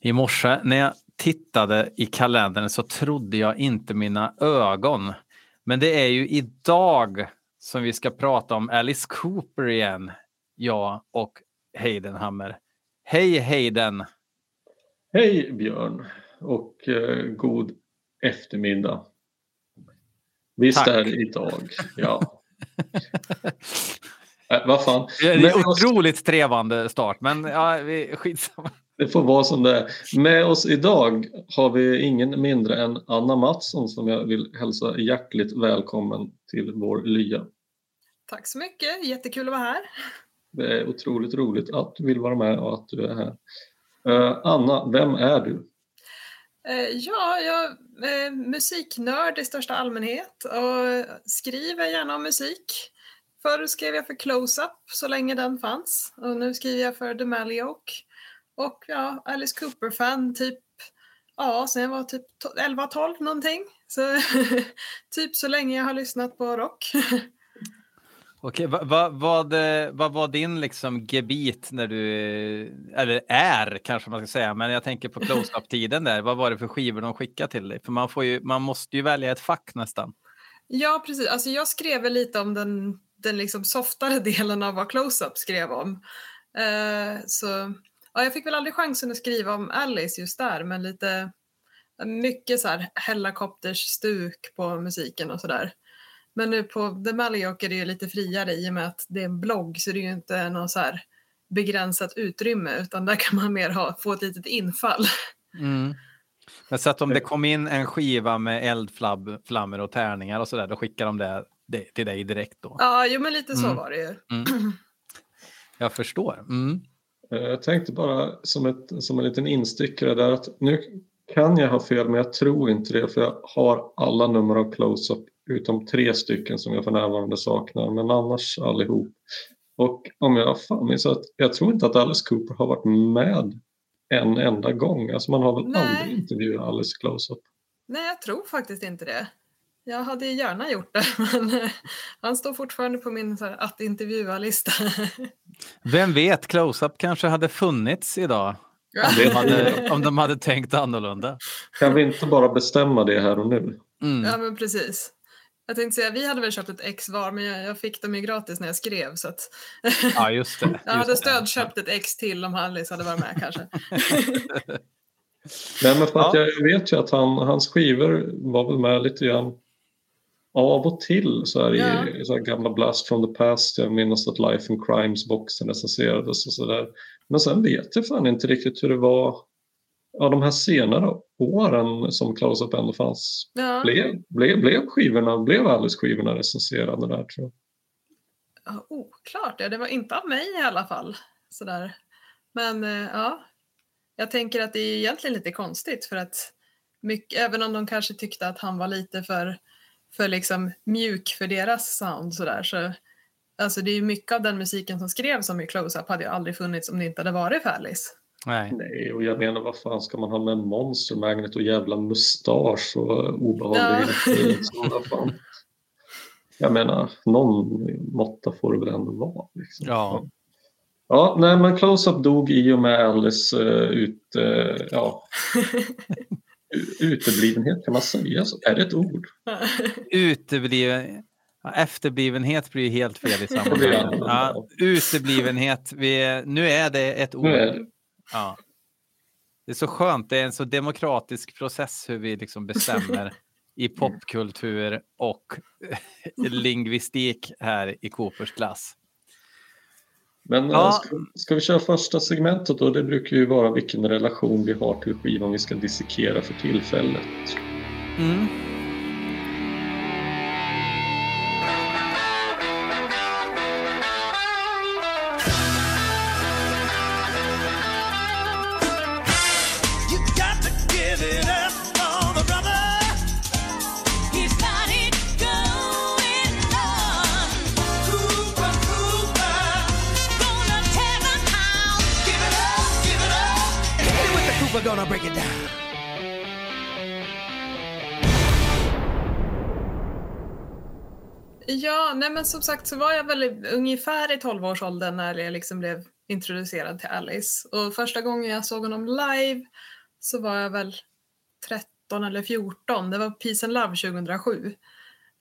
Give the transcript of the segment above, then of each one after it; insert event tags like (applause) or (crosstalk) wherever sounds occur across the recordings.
I morse när jag tittade i kalendern så trodde jag inte mina ögon. Men det är ju idag som vi ska prata om Alice Cooper igen. Jag och Heidenhammer. Hej Heiden! Hej Björn och eh, god eftermiddag. Visst Tack. är det idag, ja. (laughs) äh, vad fan. Det är en otroligt trevande start, men ja, vi, skitsamma. Det får vara som det är. Med oss idag har vi ingen mindre än Anna Mattsson som jag vill hälsa hjärtligt välkommen till vår lya. Tack så mycket, jättekul att vara här. Det är otroligt roligt att du vill vara med och att du är här. Uh, Anna, vem är du? Uh, ja, jag är musiknörd i största allmänhet och skriver gärna om musik. Förr skrev jag för Close-Up så länge den fanns och nu skriver jag för The Malioke. Och ja, Alice Cooper-fan typ, ja, sen jag var typ 11-12 någonting. Så (laughs) typ så länge jag har lyssnat på rock. (laughs) Okej, vad, vad, vad, vad var din liksom gebit när du, eller är kanske man ska säga, men jag tänker på close-up-tiden där. Vad var det för skivor de skickade till dig? För man, får ju, man måste ju välja ett fack nästan. Ja, precis. Alltså jag skrev lite om den, den liksom softare (laughs) delen av vad close-up skrev om. Uh, så ja, jag fick väl aldrig chansen att skriva om Alice just där, men lite mycket så här helikopterstuk på musiken och sådär. Men nu på The Malioc är det ju lite friare i och med att det är en blogg så det är ju inte något så här begränsat utrymme utan där kan man mer ha, få ett litet infall. Mm. Men så att om det kom in en skiva med eldflammor och tärningar och sådär, då skickar de det, det till dig direkt då? Ja, jo men lite så mm. var det ju. Mm. (clears throat) Jag förstår. Mm. Eh, jag tänkte bara som, ett, som en liten instickare där att nu kan jag ha fel men jag tror inte det för jag har alla nummer av Close-Up utom tre stycken som jag för närvarande saknar men annars allihop. Och om jag fan minns att jag tror inte att Alice Cooper har varit med en enda gång. Alltså man har väl Nej. aldrig intervjuat Alice Close-Up. Nej, jag tror faktiskt inte det. Jag hade gärna gjort det, (laughs) men eh, han står fortfarande på min att intervjua-lista. (laughs) Vem vet, Close-Up kanske hade funnits idag. Om de, hade, om de hade tänkt annorlunda. Kan vi inte bara bestämma det här och nu? Mm. Ja, men precis. Jag tänkte säga, vi hade väl köpt ett ex var, men jag, jag, fick dem ju gratis när jag skrev. Så att... Ja, just det. Just (laughs) jag hade stödköpt ett ex till om Alice hade varit med kanske. (laughs) Nej, men för att ja. jag vet ju att han, hans skivor var väl med lite grann av och till så här i så här gamla Blast from the Past. Jag minns att Life and Crimes-boxen recenserades och sådär. Men sen vet jag fan inte riktigt hur det var ja, de här senare åren som Close-Up ändå fanns. Ja. Blev, blev, blev skivorna, blev Alice-skivorna recenserade där tror jag? Ja, oklart, ja, det var inte av mig i alla fall. Sådär. Men eh, ja, jag tänker att det är egentligen lite konstigt för att mycket, även om de kanske tyckte att han var lite för för liksom mjuk för deras sound sådär. Så, alltså det är ju mycket av den musiken som skrevs om i Close-Up hade ju aldrig funnits om det inte hade varit för Alice. Nej. Nej, och jag menar vad fan ska man ha med Monster Magnet och jävla mustasch och obehaglighet? Ja. (laughs) jag menar, någon måtta får det väl ändå vara. Liksom. Ja. Ja, nej men Close-Up dog i och med Alice uh, ut, uh, ja. (laughs) Uteblivenhet, kan man säga så? Är det ett ord? Utebliven... efterblivenhet (laughs) blir helt fel i sammanhanget. Ja, uteblivenhet, vi, nu är det ett ord. Det. Ja. det är så skönt, det är en så demokratisk process hur vi liksom bestämmer i popkultur och (laughs) lingvistik här i Coopers klass. Men eh, ja. ska, ska, vi köra första segmentet då? Det brukar ju vara vilken relation vi har till skivan vi ska dissekera för tillfället. Mm. Ja, nej men som sagt så var jag väl ungefär i 12-årsåldern när jag liksom blev introducerad till Alice. Och första gången jag såg honom live så var jag väl 13 eller 14. Det var Peace and Love 2007.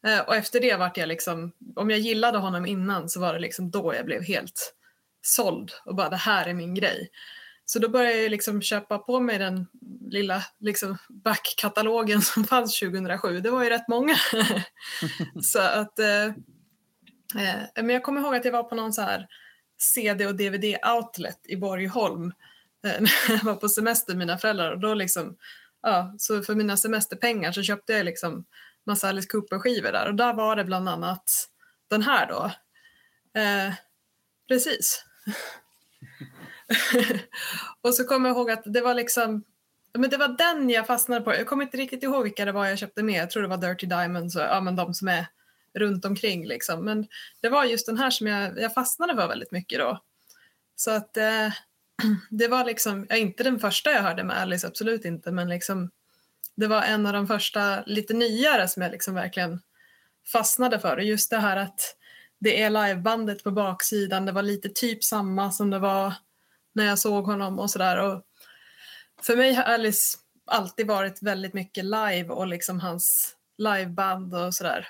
Eh, och efter det vart jag liksom, om jag gillade honom innan så var det liksom då jag blev helt såld och bara det här är min grej. Så då började jag liksom köpa på mig den lilla liksom backkatalogen som fanns 2007. Det var ju rätt många. (laughs) så att, eh, eh, men jag kommer ihåg att jag var på någon så här CD och DVD-outlet i Borgholm eh, (laughs) när jag var på semester med mina föräldrar. Och då liksom, ja, så för mina semesterpengar så köpte jag liksom massa Alice Cooper-skivor där och där var det bland annat den här då. Eh, precis. (laughs) och så kommer jag ihåg att det var liksom men det var den jag fastnade på. Jag kommer inte riktigt ihåg vilka det var jag köpte med. Jag tror det var Dirty Diamonds och ja, men de som är runt omkring liksom. Men det var just den här som jag, jag fastnade för väldigt mycket då. Så att eh, (clears throat) det var liksom, ja, inte den första jag hörde med Alice, absolut inte, men liksom det var en av de första lite nyare som jag liksom verkligen fastnade för. Och just det här att det är livebandet på baksidan, det var lite typ samma som det var när jag såg honom och sådär. För mig har Alice alltid varit väldigt mycket live och liksom hans liveband och sådär.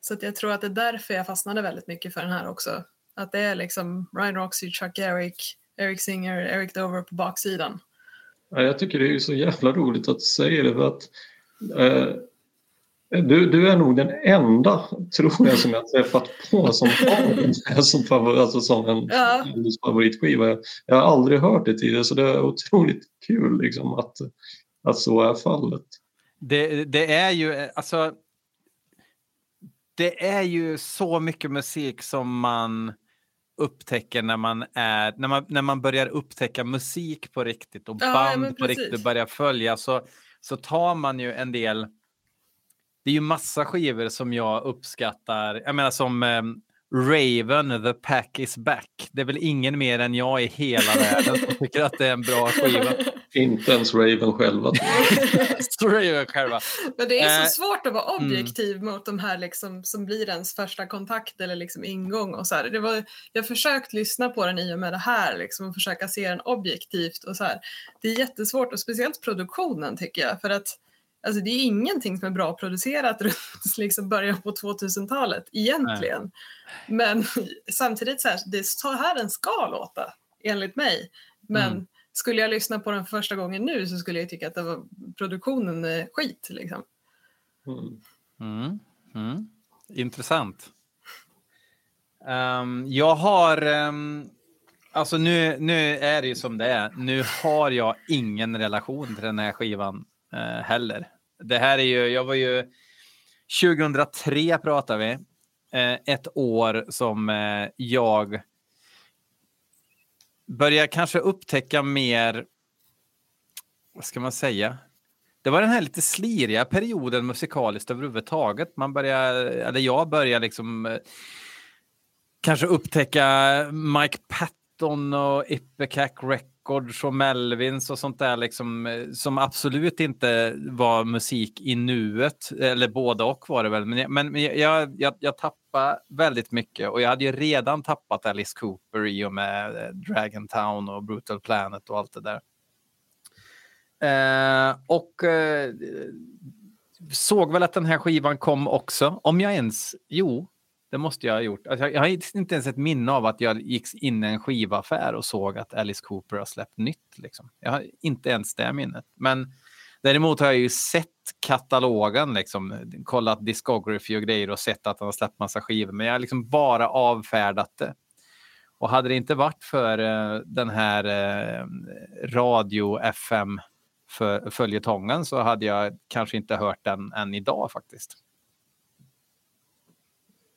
Så att jag tror att det är därför jag fastnade väldigt mycket för den här också. Att det är liksom Ryan Roxy, Chuck Eric, Eric Singer, Eric Dover på baksidan. Ja, jag tycker det är så jävla roligt att du säger det för att eh, du, du är nog den enda, tror jag, som jag träffat på som har som, alltså som en ja. favoritskiva. Jag har aldrig hört det tidigare så det är otroligt kul liksom, att, att så är fallet. Det, det är ju, alltså det är ju så mycket musik som man upptäcker när man, är, när man, när man börjar upptäcka musik på riktigt och band ja, på riktigt börjar följa så, så tar man ju en del. Det är ju massa skivor som jag uppskattar. Jag menar som um, Raven, The Pack is Back. Det är väl ingen mer än jag i hela (laughs) världen som tycker att det är en bra skiva. Inte ens Raven själva. (laughs) Raven själva. Men det är så eh, svårt att vara mm. objektiv mm. mot de här liksom, som blir ens första kontakt eller liksom ingång. Och så här. Det var, jag har försökt lyssna på den i och med det här liksom, och försöka se den objektivt. Och så här. Det är jättesvårt och speciellt produktionen tycker jag. För att Alltså det är ingenting som är bra producerat (laughs) runt liksom början på 2000-talet egentligen. Nej. Men (laughs) samtidigt så här, det är så här den ska låta enligt mig. Men mm. skulle jag lyssna på den första gången nu så skulle jag tycka att det var, produktionen är skit. Liksom. Mm. Mm. mm. Intressant. Um, jag har, um, alltså nu, nu är det ju som det är. Nu har jag ingen relation till den här skivan uh, heller. Det här är ju, jag var ju 2003 pratar vi. Eh, ett år som eh, jag börjar kanske upptäcka mer, vad ska man säga? Det var den här lite sliriga perioden musikaliskt överhuvudtaget. Man börjar, eller jag börjar liksom eh, kanske upptäcka Mike Patton och Ipecac Records och Melvins och sånt där liksom eh, som absolut inte var musik i nuet. Eller både och var det väl. Men, men jag, jag, jag tappade väldigt mycket och jag hade ju redan tappat Alice Cooper i och med eh, Dragon Town och Brutal Planet och allt det där. Eh, och eh, såg väl att den här skivan kom också. Om jag ens... Jo, det måste jag ha gjort. Alltså, jag, jag har inte ens ett minne av att jag gick in i en skivaffär och såg att Alice Cooper har släppt nytt. Liksom. Jag har inte ens det minnet. Men Däremot har jag ju sett katalogen, liksom, kollat discography och grejer och sett att han har släppt massa skivor, men jag har liksom bara avfärdat det. Och hade det inte varit för uh, den här uh, radio FM följetongen så hade jag kanske inte hört den än idag faktiskt.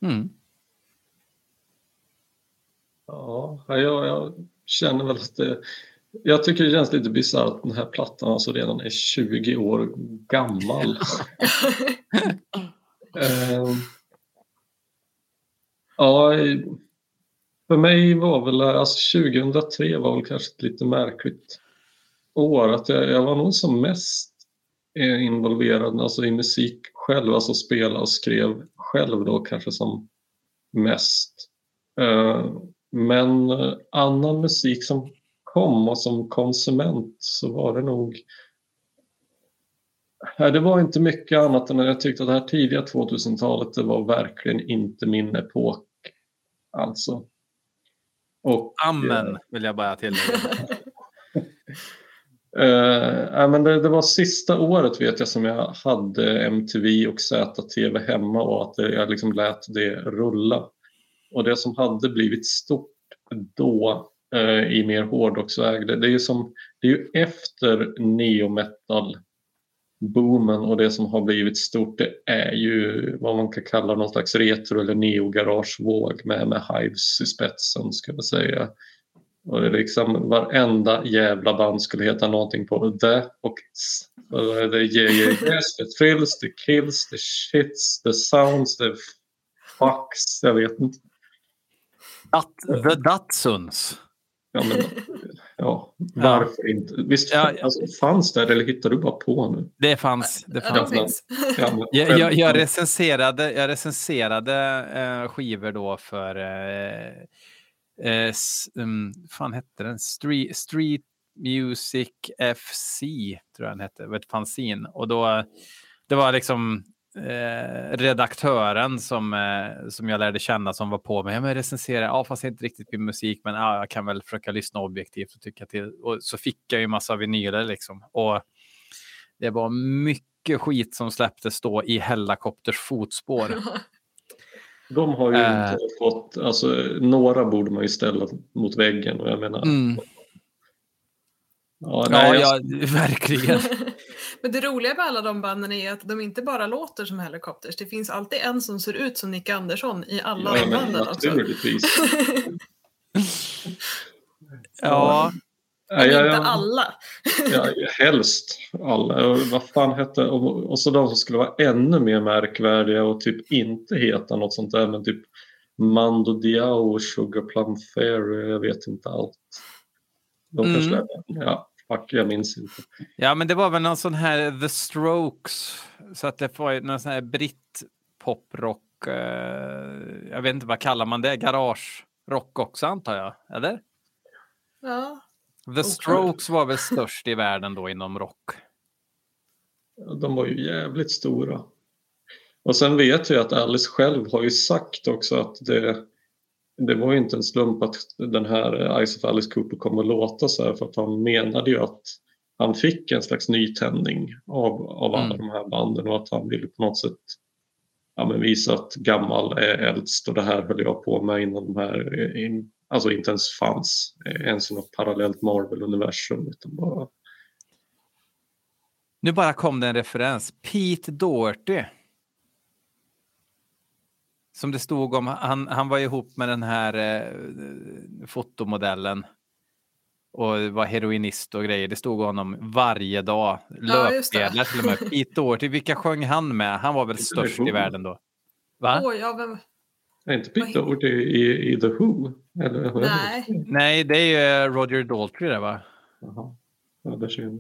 Mm. Ja, jag, jag, känner väl att det, jag tycker det känns lite bisarrt att den här plattan alltså redan är 20 år gammal. uh, (laughs) ja, för mig var väl, alltså 2003 var väl kanske ett lite märkligt år. Att jag, jag var nog som mest involverad alltså i musik själv, alltså spela och skrev själv då kanske som mest. Uh, Men eh, annan musik som kom och som konsument så var det nog det var inte mycket annat än att jag tyckte att det här tidiga 2000-talet det var verkligen inte min epok. Alltså. Och, Amen eh, vill jag bara tillägga. (laughs) uh, men det, det, var sista året vet jag som jag hade MTV och ZTV hemma och att jag liksom lät det rulla. Och det som hade blivit stort då uh, i mer hårdrocksväg, det, det, är ju som, det är ju efter neometal boomen och det som har blivit stort det är ju vad man kan kalla någon slags retro eller neogaragevåg med, med Hives i spetsen ska jag säga. Och det är liksom varenda jävla band skulle heta någonting på the och det är yes, the thrills, the kills, the shits, the sounds, the fucks, jag vet inte. That, the Datsuns. Ja, men, ja, varför ja. inte? Visst ja, alltså, fanns det eller hittar du bara på nu? Det fanns. Det fanns. Ja, finns. jag, jag, jag, recenserade, jag recenserade uh, skivor då för uh, eh, um, fan hette den? Street, Street Music FC tror jag den hette. Det var ett fanzin. Och då, det var liksom eh, redaktören som, eh, som jag lärde känna som var på mig. Ja, men recensera, ja, fast inte riktigt min musik, men ja, jag kan väl försöka lyssna objektivt och tycka till. Och så fick jag ju massa vinyler liksom. Och det var mycket skit som släpptes då i Hellacopters fotspår. (laughs) De har ju äh, inte fått, alltså några borde man ju ställa mot väggen och jag menar. Mm. Ja, nej, ja, jag... ja, (laughs) verkligen. (laughs) Men det roliga med alla de banden är att de inte bara låter som Helicopters. Det finns alltid en som ser ut som Nick Andersson i alla ja, de banden också. (laughs) ja. Men ja, ja, inte alla. ja, helst alla. Och vad fan hette och, och så de som skulle vara ännu mer märkvärdiga och typ inte heta något sånt där men typ Mando Diao och Sugar Plum Fairy, jag vet inte allt. De kanske mm. ja. Fuck, jag minns inte. Ja, men det var väl någon sån här The Strokes. Så att det var någon sån här britt poprock. Eh, jag vet inte vad kallar man det? Garage rock också antar jag, eller? Ja. The Strokes var väl störst i världen då inom rock. De var ju jävligt stora. Och sen vet jag att Alice själv har ju sagt också att det det var ju inte en slump att den här Ice of Alice Cooper kom att låta så här för att han menade ju att han fick en slags nytändning av, av alla mm. de här banden och att han ville på något sätt ja, visa att gammal är äldst och det här höll jag på med innan de här in, alltså inte ens fanns ens i något parallellt Marvel-universum utan bara nu bara kom det en referens. Pete Doherty som det stod om, han, han var ihop med den här eh, fotomodellen och var heroinist och grejer. Det stod honom varje dag. Löpsedlar till och med. Pete Doherty, vilka sjöng han med? Han var väl störst i världen då? Va? Oh, ja, vem... Är inte Pete Doherty i, i The Who? Eller, Nej. Nej, det är ju Roger Daltrey det va? Jaha, ja, det ser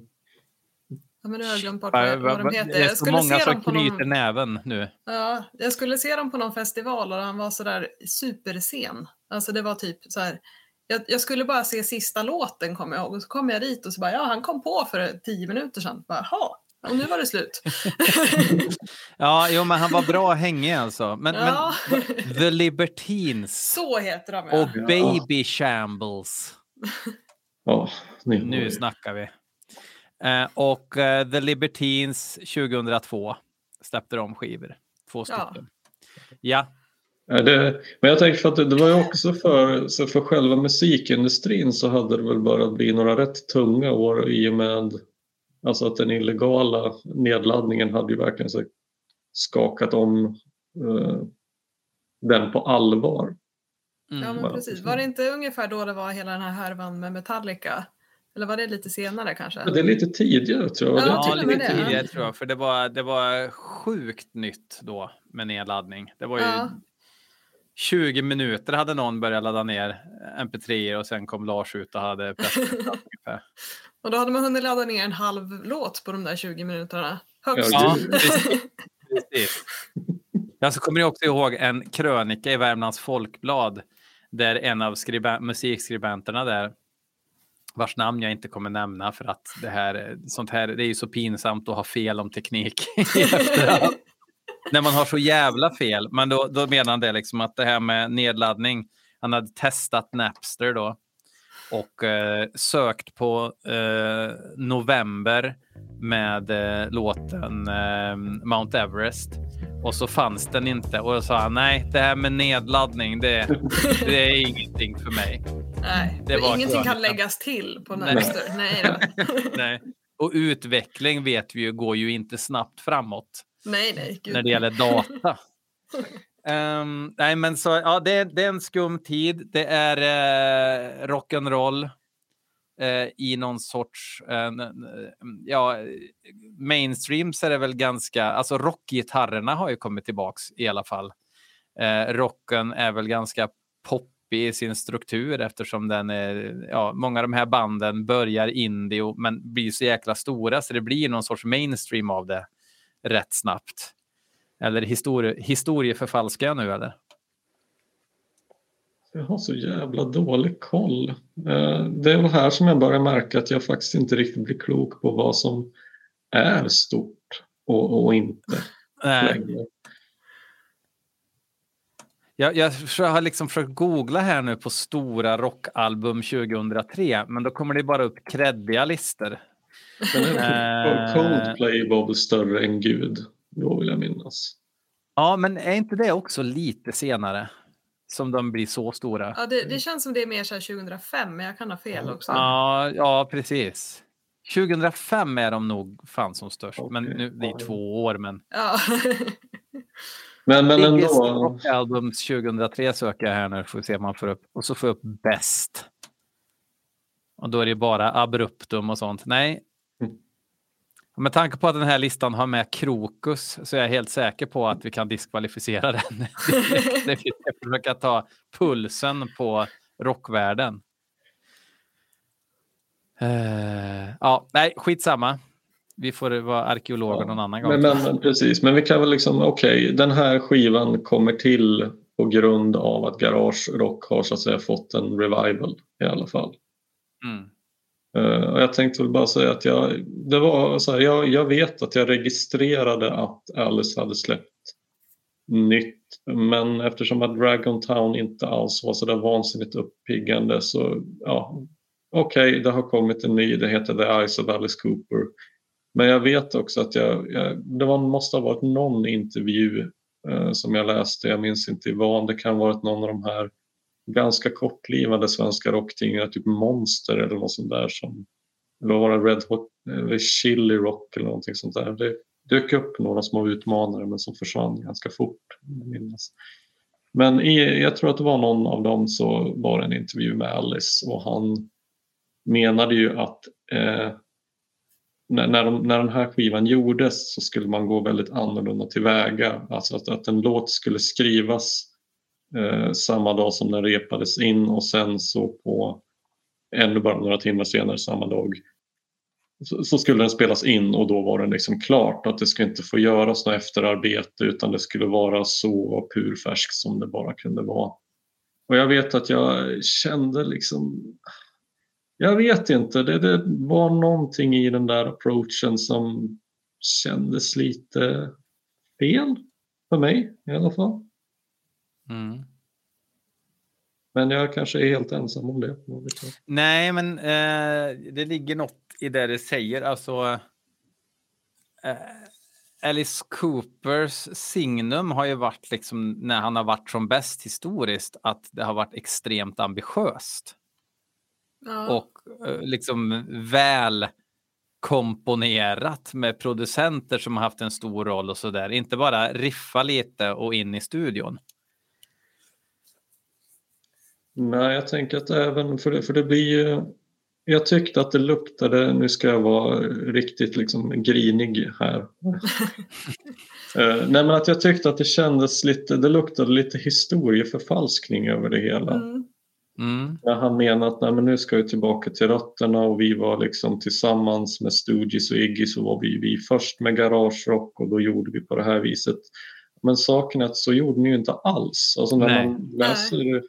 Ja, men nu har jag glömt bort vad, vad de heter. Det är så många som knyter någon... näven nu. Ja, jag skulle se dem på någon festival och han var sådär supersen. Alltså det var typ så här. Jag, jag, skulle bara se sista låten kommer jag ihåg och så kom jag dit och så bara ja han kom på för tio minuter sedan. Jaha, och nu var det slut. (laughs) ja, jo, men han var bra hängig alltså. Men, ja. men The Libertines. (laughs) Så heter de ja. Och Baby Shambles. Ja, nu snackar vi. Eh, och eh, The Libertines 2002 släppte de skivor. Två stycken. Ja. ja. Det, men jag tänker för att det, det var ju också för, så för själva musikindustrin så hade det väl bara blivit några rätt tunga år i och med alltså att den illegala nedladdningen hade ju verkligen så skakat om uh, den på allvar. Mm. Ja men precis, var det inte ungefär då det var hela den här härvan med Metallica? Eller var det lite senare kanske? Det är lite tidigare tror jag. Ja, lite det. tidigare tror jag. För det var, det var sjukt nytt då med nedladdning. Det var ju ja. 20 minuter hade någon börjat ladda ner mp3 och sen kom Lars ut och hade pressat (laughs) Och då hade man hunnit ladda ner en halv låt på de där 20 minuterna. Högst. Ja, precis. precis. Jag så kommer också ihåg en krönika i Värmlands Folkblad där en av musikskribenterna där vars namn jag inte kommer nämna för att det här, sånt här, det är ju så pinsamt att ha fel om teknik (laughs) När man har så jävla fel. Men då, då menar han det liksom att det här med nedladdning, han hade testat Napster då och eh, sökt på eh, november med eh, låten eh, Mount Everest och så fanns den inte och då sa nej, det här med nedladdning, det, det är (laughs) ingenting för mig. Nej, det var ingenting kan läggas till på Napster. Nej. Nej, (laughs) nej. Och utveckling vet vi ju går ju inte snabbt framåt. Nej, nej. Gud. När det gäller data. (laughs) um, nej, men så ja, det, det, är en skum tid. Det är eh, rock'n'roll eh, i någon sorts, eh, ja, mainstream så är det väl ganska, alltså rockgitarrerna har ju kommit tillbaks i alla fall. Eh, rocken är väl ganska poppig i sin struktur eftersom den är, ja, många av de här banden börjar indie men blir så jäkla stora så det blir någon sorts mainstream av det rätt snabbt. Eller historie, historieförfalskar jag nu eller? Jag har så jävla dålig koll. Eh, det är väl här som jag börjar märka att jag faktiskt inte riktigt blir klok på vad som är stort och, och inte. Nej. Jag, jag har liksom försökt googla här nu på stora rockalbum 2003, men då kommer det bara upp kreddiga listor. Eh. Coldplay var väl större än Gud, då vill jag minnas. Ja, men är inte det också lite senare? Som de blir så stora. Ja, det, det känns som det är mer så 2005, men jag kan ha fel också. Ja, ja precis. 2005 är de nog fan som störst, okay. men nu det är två år. Men... Ja. (laughs) men, men ändå. Rock Albums 2003 söker jag här nu, får se om man får upp. Och så får jag upp bäst. Och då är det bara abruptum och sånt. Nej, med tanke på att den här listan har med Krokus så är jag helt säker på att vi kan diskvalificera (laughs) den. det finns att försöka ta pulsen på rockvärlden. Uh, ja, nej, skitsamma. Vi får vara arkeologer ja, någon annan gång. Men, men, precis, men vi kan väl liksom, okej, okay, den här skivan kommer till på grund av att Garage Rock har så att säga fått en revival i alla fall. Mm. Eh, och jag tänkte väl bara säga att jag, det var så här, jag, jag vet att jag registrerade att Alice hade släppt nytt men eftersom att Dragon Town inte alls var så där vansinnigt uppiggande så ja, okej, okay, det har kommit en ny, det heter The Eyes of Alice Cooper. Men jag vet också att jag, jag det var, måste ha varit någon intervju eh, som jag läste, jag minns inte i van, det kan ha varit någon av de här ganska kortlivade svenska rocktidningar, typ Monster eller något sånt där som eller var det Red Hot eh, eller Chili Rock eller någonting sånt där. Det dök upp några små utmanare men som försvann ganska fort. Minnas. Men i, jag tror att det var någon av dem så var det en intervju med Alice och han menade ju att eh, när, när, de, när den här skivan gjordes så skulle man gå väldigt annorlunda tillväga. Alltså att, att en låt skulle skrivas eh, samma dag som den repades in och sen så på ännu bara några timmar senare samma dag så, så skulle den spelas in och då var den liksom klart att det skulle inte få göras något efterarbete utan det skulle vara så purfärsk som det bara kunde vara. Och jag vet att jag kände liksom jag vet inte, det, det var någonting i den där approachen som kändes lite fel för mig i alla fall. Mm. Men jag kanske är helt ensam om det. Nej, men eh, det ligger något i det du säger. Alltså, eh, Alice Coopers signum har ju varit, liksom, när han har varit som bäst historiskt, att det har varit extremt ambitiöst. Ja. Och eh, liksom väl komponerat med producenter som har haft en stor roll och så där. Inte bara riffa lite och in i studion. Nej, jag tänker att även, för det, för det blir ju jag tyckte att det luktade, nu ska jag vara riktigt liksom grinig här. uh, (laughs) nej men att jag tyckte att det kändes lite, det luktade lite historieförfalskning över det hela. Mm. Mm. Han menade att nej, men nu ska vi tillbaka till rötterna och vi var liksom tillsammans med Stooges och Iggy så var vi, vi först med Garage Rock och då gjorde vi på det här viset. Men saken är att så gjorde ni ju inte alls. Alltså när nej. man läser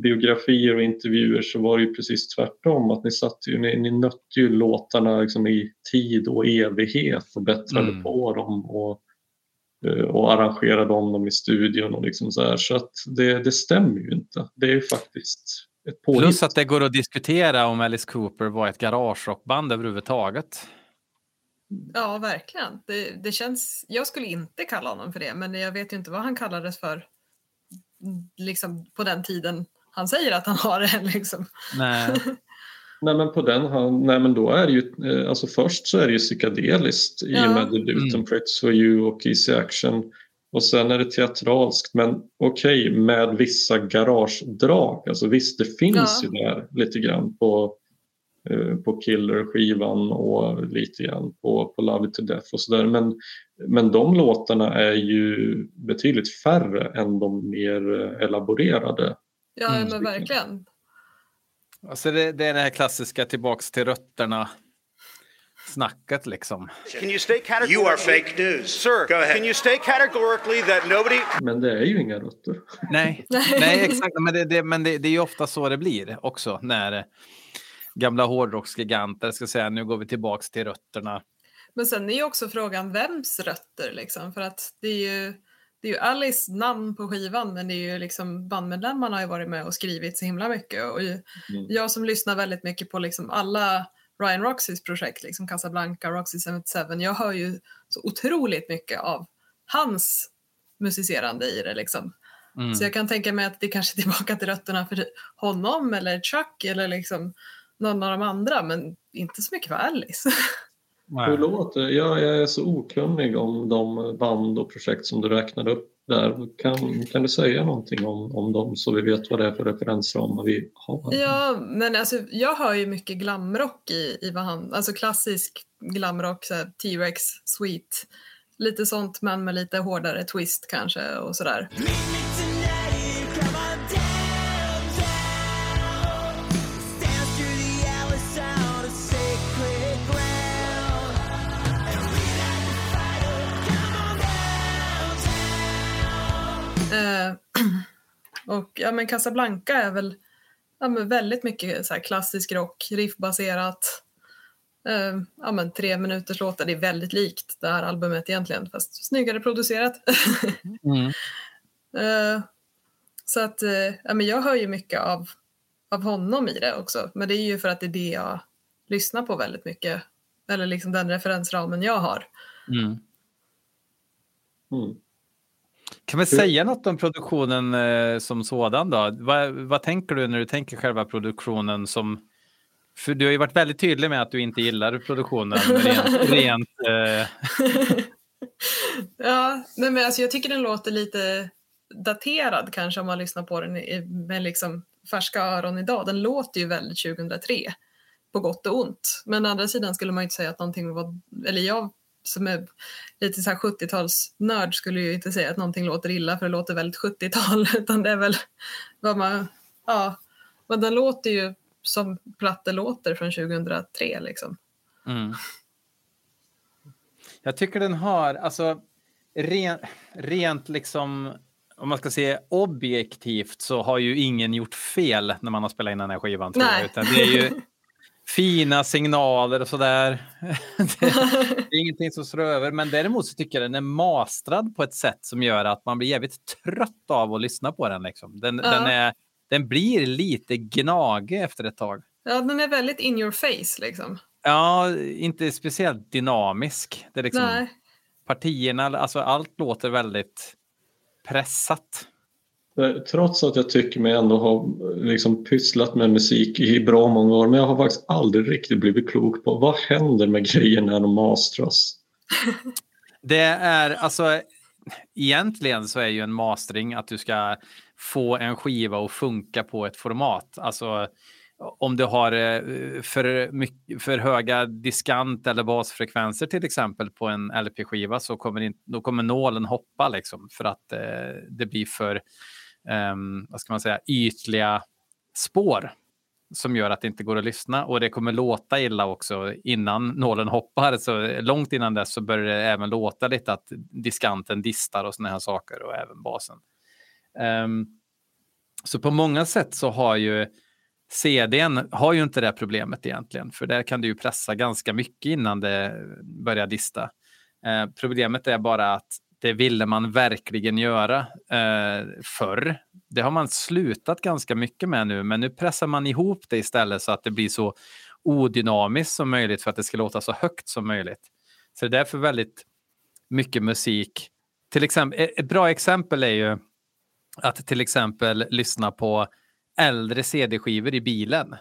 biografier och intervjuer så var det ju precis tvärtom. Att ni, satt ju, ni, ni nötte ju låtarna liksom i tid och evighet och bättrade mm. på dem och, eh, och arrangerade om dem i studion. Och liksom så här. så att det, det stämmer ju inte. Det är ju faktiskt ett påhitt. Plus att det går att diskutera om Alice Cooper var ett garagerockband överhuvudtaget. Ja, verkligen. Det, det känns, jag skulle inte kalla honom för det, men jag vet ju inte vad han kallades för liksom på den tiden han säger att han har det. (laughs) Liksom. Nej. (laughs) nej men på den han, nej men då är det ju, eh, alltså först så är det ju psykedeliskt i och med debuten mm. Pretty for you och Easy Action och sen är det teatralskt men okej okay, med vissa garagedrag, alltså visst det finns ja. ju där lite grann på Eh, på Killer-skivan och lite grann på, på Love It To Death och sådär. Men, men de låtarna är ju betydligt färre än de mer elaborerade. Ja, mm. men verkligen. Alltså det, det är det här klassiska tillbaks till rötterna snacket liksom. Can you state categorically... You are fake news. Sir, Go ahead. can you state categorically that nobody... Men det är ju inga rötter. (laughs) Nej, Nej exakt. Men, det, det men det, det, är ju ofta så det blir också när gamla hårdrocksgiganter ska säga nu går vi tillbaks till rötterna. Men sen är ju också frågan vems rötter liksom för att det är ju det är ju Alice namn på skivan men det är ju liksom bandmedlemmarna har ju varit med och skrivit så himla mycket och ju, mm. jag som lyssnar väldigt mycket på liksom alla Ryan Roxys projekt, liksom Casablanca, Roxy 77, jag hör ju så otroligt mycket av hans musicerande i det liksom. Mm. Så jag kan tänka mig att det kanske är tillbaka till rötterna för honom eller Chuck eller liksom någon av de andra men inte så mycket för Alice. (laughs) Nej. Hur låter det? Jag, jag är så okunnig om de band och projekt som du räknade upp där. Kan, kan du säga någonting om, om dem så vi vet vad det är för referensramar vi har? Ja, men alltså, jag hör ju mycket glamrock i, i vad han, alltså klassisk glamrock, T-Rex, Sweet, lite sånt men med lite hårdare twist kanske och sådär. Eh, (clears throat) och ja, men Casablanca är väl ja, men väldigt mycket så klassisk rock, riffbaserat. Eh, ja, men tre minuters låtar, det är väldigt likt det här albumet egentligen, fast snyggare producerat. (laughs) mm. eh, så att eh, ja, men jag hör ju mycket av, av honom i det också, men det är ju för att det är det jag lyssnar på väldigt mycket, eller liksom den referensramen jag har. Mm. Mm. Kan vi säga något om produktionen eh, som sådan då? Va, vad tänker du när du tänker själva produktionen som... För du har ju varit väldigt tydlig med att du inte gillar produktionen rent... (laughs) rent eh... (laughs) ja, nej men alltså jag tycker den låter lite daterad kanske om man lyssnar på den med liksom färska öron idag. Den låter ju väldigt 2003 på gott och ont. Men å andra sidan skulle man inte säga att någonting var, eller jag som är lite så här 70-talsnörd skulle ju inte säga att någonting låter illa för det låter väldigt 70-tal (laughs) utan det är väl vad man, ja, men den låter ju som plattor låter från 2003 liksom. Mm. Jag tycker den har, alltså rent, rent liksom om man ska se objektivt så har ju ingen gjort fel när man har spelat in den här skivan. Tror jag, utan det är ju (laughs) fina signaler och sådär. det, (laughs) (laughs) det är ingenting som slår över, men däremot så tycker jag den är mastrad på ett sätt som gör att man blir jävligt trött av att lyssna på den. Liksom. Den, ja. den, är, den blir lite gnagig efter ett tag. Ja, den är väldigt in your face liksom. Ja, inte speciellt dynamisk. Det är liksom Nej. Partierna, alltså allt låter väldigt pressat. Eh, trots att jag tycker mig ändå ha liksom pysslat med musik i bra många år men jag har faktiskt aldrig riktigt blivit klok på vad händer med grejer när de mastras? (laughs) Det är alltså egentligen så är ju en mastering att du ska få en skiva att funka på ett format. Alltså om du har eh, för, mycket, för höga diskant eller basfrekvenser till exempel på en LP-skiva så kommer, in, då kommer nålen hoppa liksom för att eh, det blir för Ehm, vad ska man säga, ytliga spår som gör att det inte går att lyssna och det kommer låta illa också innan nålen hoppar. Så långt innan dess så börjar det även låta lite att diskanten distar och sådana här saker och även basen. Um, Så på många sätt så har ju CDn har ju inte det problemet egentligen, för där kan du ju pressa ganska mycket innan det börjar dista. Uh, problemet är bara att det ville man verkligen göra eh, förr. Det har man slutat ganska mycket med nu, men nu pressar man ihop det istället så att det blir så odynamiskt som möjligt för att det ska låta så högt som möjligt. Så det är därför väldigt mycket musik. Till exempel, eh, ett bra exempel är ju att till exempel lyssna på äldre CD-skivor i bilen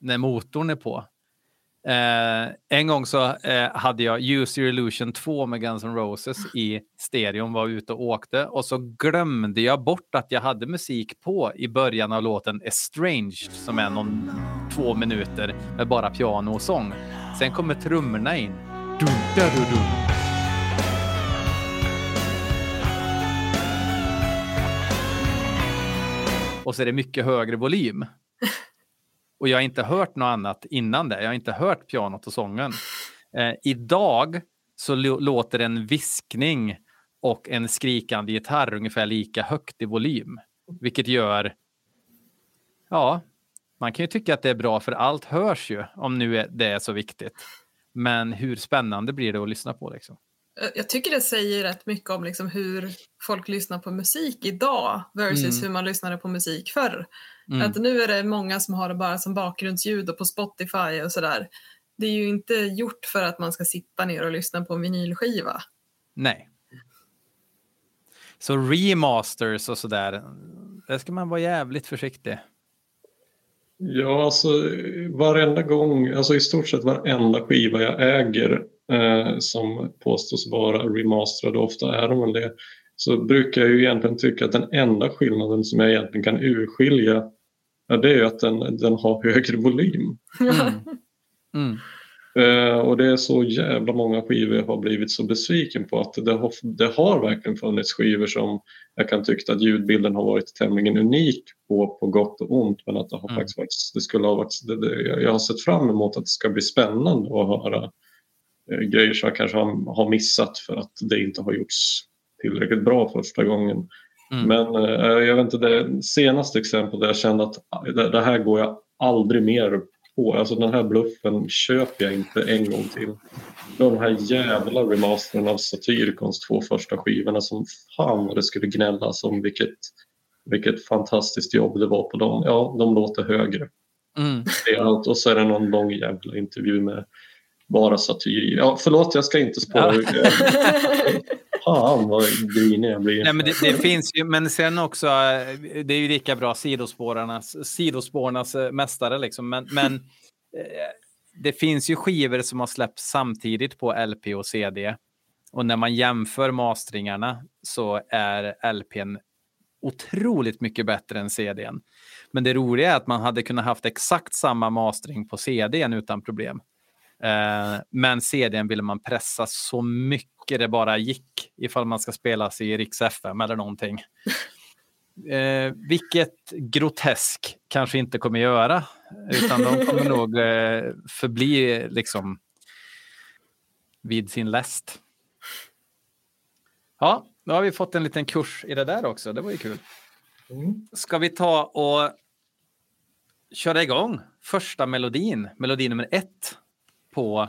när motorn är på. Eh, en gång så eh, hade jag Use Your Illusion 2 med Guns N' Roses i stereon, var ute och åkte och så glömde jag bort att jag hade musik på i början av låten Estranged som är någon två minuter med bara piano och sång. Sen kommer trummorna in. Du, dun, dun, och så är det mycket högre volym. (laughs) Och jag har inte hört något annat innan det. Jag har inte hört pianot och sången. Eh, idag så låter en viskning och en skrikande gitarr ungefär lika högt i volym. Vilket gör... Ja, man kan ju tycka att det är bra för allt hörs ju om nu det är så viktigt. Men hur spännande blir det att lyssna på liksom? Jag tycker det säger rätt mycket om liksom hur folk lyssnar på musik idag versus mm. hur man lyssnade på musik förr. Mm. Att nu är det många som har det bara som bakgrundsljud och på Spotify och sådär. Det är ju inte gjort för att man ska sitta ner och lyssna på en vinylskiva. Nej. Så remasters och sådär, där ska man vara jävligt försiktig. Ja, alltså varenda gång, alltså i stort sett varenda skiva jag äger eh, som påstås vara remasterad, ofta är de väl det, så brukar jag ju egentligen tycka att den enda skillnaden som jag egentligen kan urskilja ja, det är ju att den, den har högre volym. Mm. Mm. Uh, och det är så jävla många skivor jag har blivit så besviken på att det har, det har verkligen funnits skivor som jag kan tycka att ljudbilden har varit tämligen unik på, på gott och ont men att det har mm. faktiskt varit, det skulle ha varit, det, det, jag har sett fram emot att det ska bli spännande att höra uh, grejer som jag kanske har, har missat för att det inte har gjorts tillräckligt bra första gången. Mm. Men uh, jag vet inte, det senaste exemplet där jag kände att det, här går jag aldrig mer på. Alltså den här bluffen köper jag inte en gång till. De här jävla remastern av Satyricons två första skivorna som fan vad det skulle gnällas om vilket, vilket fantastiskt jobb det var på dem. Ja, de låter högre. Mm. Det är allt. Och så är det någon lång jävla intervju med bara satyr. Ja, förlåt, jag ska inte spåra ja. (laughs) Fan (laughs) vad grinig jag blir. Nej, men det, det, finns ju, men sen också, det är ju lika bra sidospårarnas, sidospårarnas eh, mästare liksom. Men, men (laughs) eh, det finns ju skivor som har släppts samtidigt på LP och CD. Och när man jämför mastringarna så är LPn otroligt mycket bättre än CDn. Men det roliga är att man hade kunnat haft exakt samma mastering på CDn utan problem. Eh, men CDn ville man pressa så mycket det bara gick ifall man ska spelas i Riks FM eller någonting. (laughs) Eh, vilket Grotesk kanske inte kommer göra, utan de kommer nog eh, förbli liksom vid sin läst. Ja, nu har vi fått en liten kurs i det där också. Det var ju kul. Mm. Ska vi ta och köra igång första melodin, melodi nummer ett på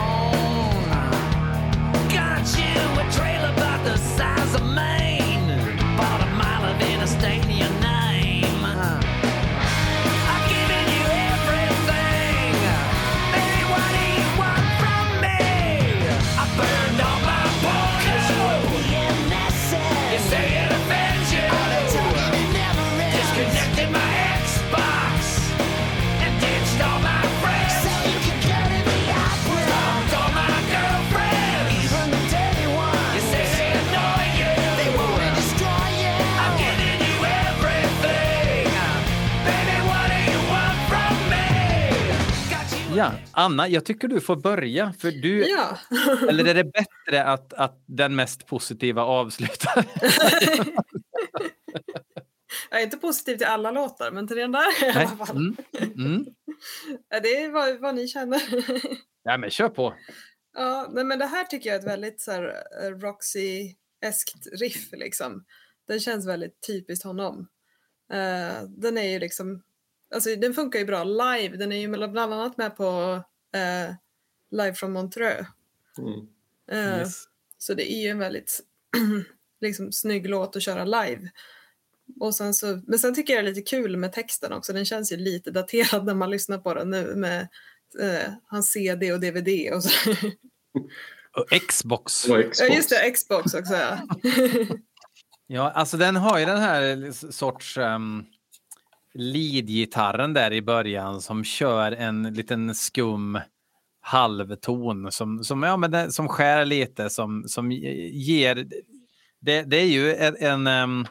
You a trailer about the size of Maine. Bought a mile of interstate Ja, Anna, jag tycker du får börja. För du, Ja. (laughs) eller är det bättre att, att den mest positiva avslutar? Jag är inte positiv till alla låtar, men till den där i alla fall. Mm. Mm. Det är vad, vad ni känner. Ja, men kör på. Ja, men det här tycker jag är ett väldigt så här, eh, Roxy-eskt riff liksom. Den känns väldigt typiskt honom. Eh, den är ju liksom, alltså den funkar ju bra live. Den är ju bland annat med på eh, Live from Montreux. Mm. Eh, Yes. Så det är ju en väldigt (clears throat) liksom, snygg låt att köra live. Och sen så, men sen tycker jag det är lite kul med texten också. Den känns ju lite daterad när man lyssnar på den nu med eh, hans CD och DVD och så. (laughs) Och Xbox. Det var Ja Xbox. just det, Xbox också ja. (laughs) Ja, alltså den har ju den här sorts um, lead-gitarren där i början som kör en liten skum halvton som, som, ja, men den, som skär lite, som, som ger... Det, det är ju en, en,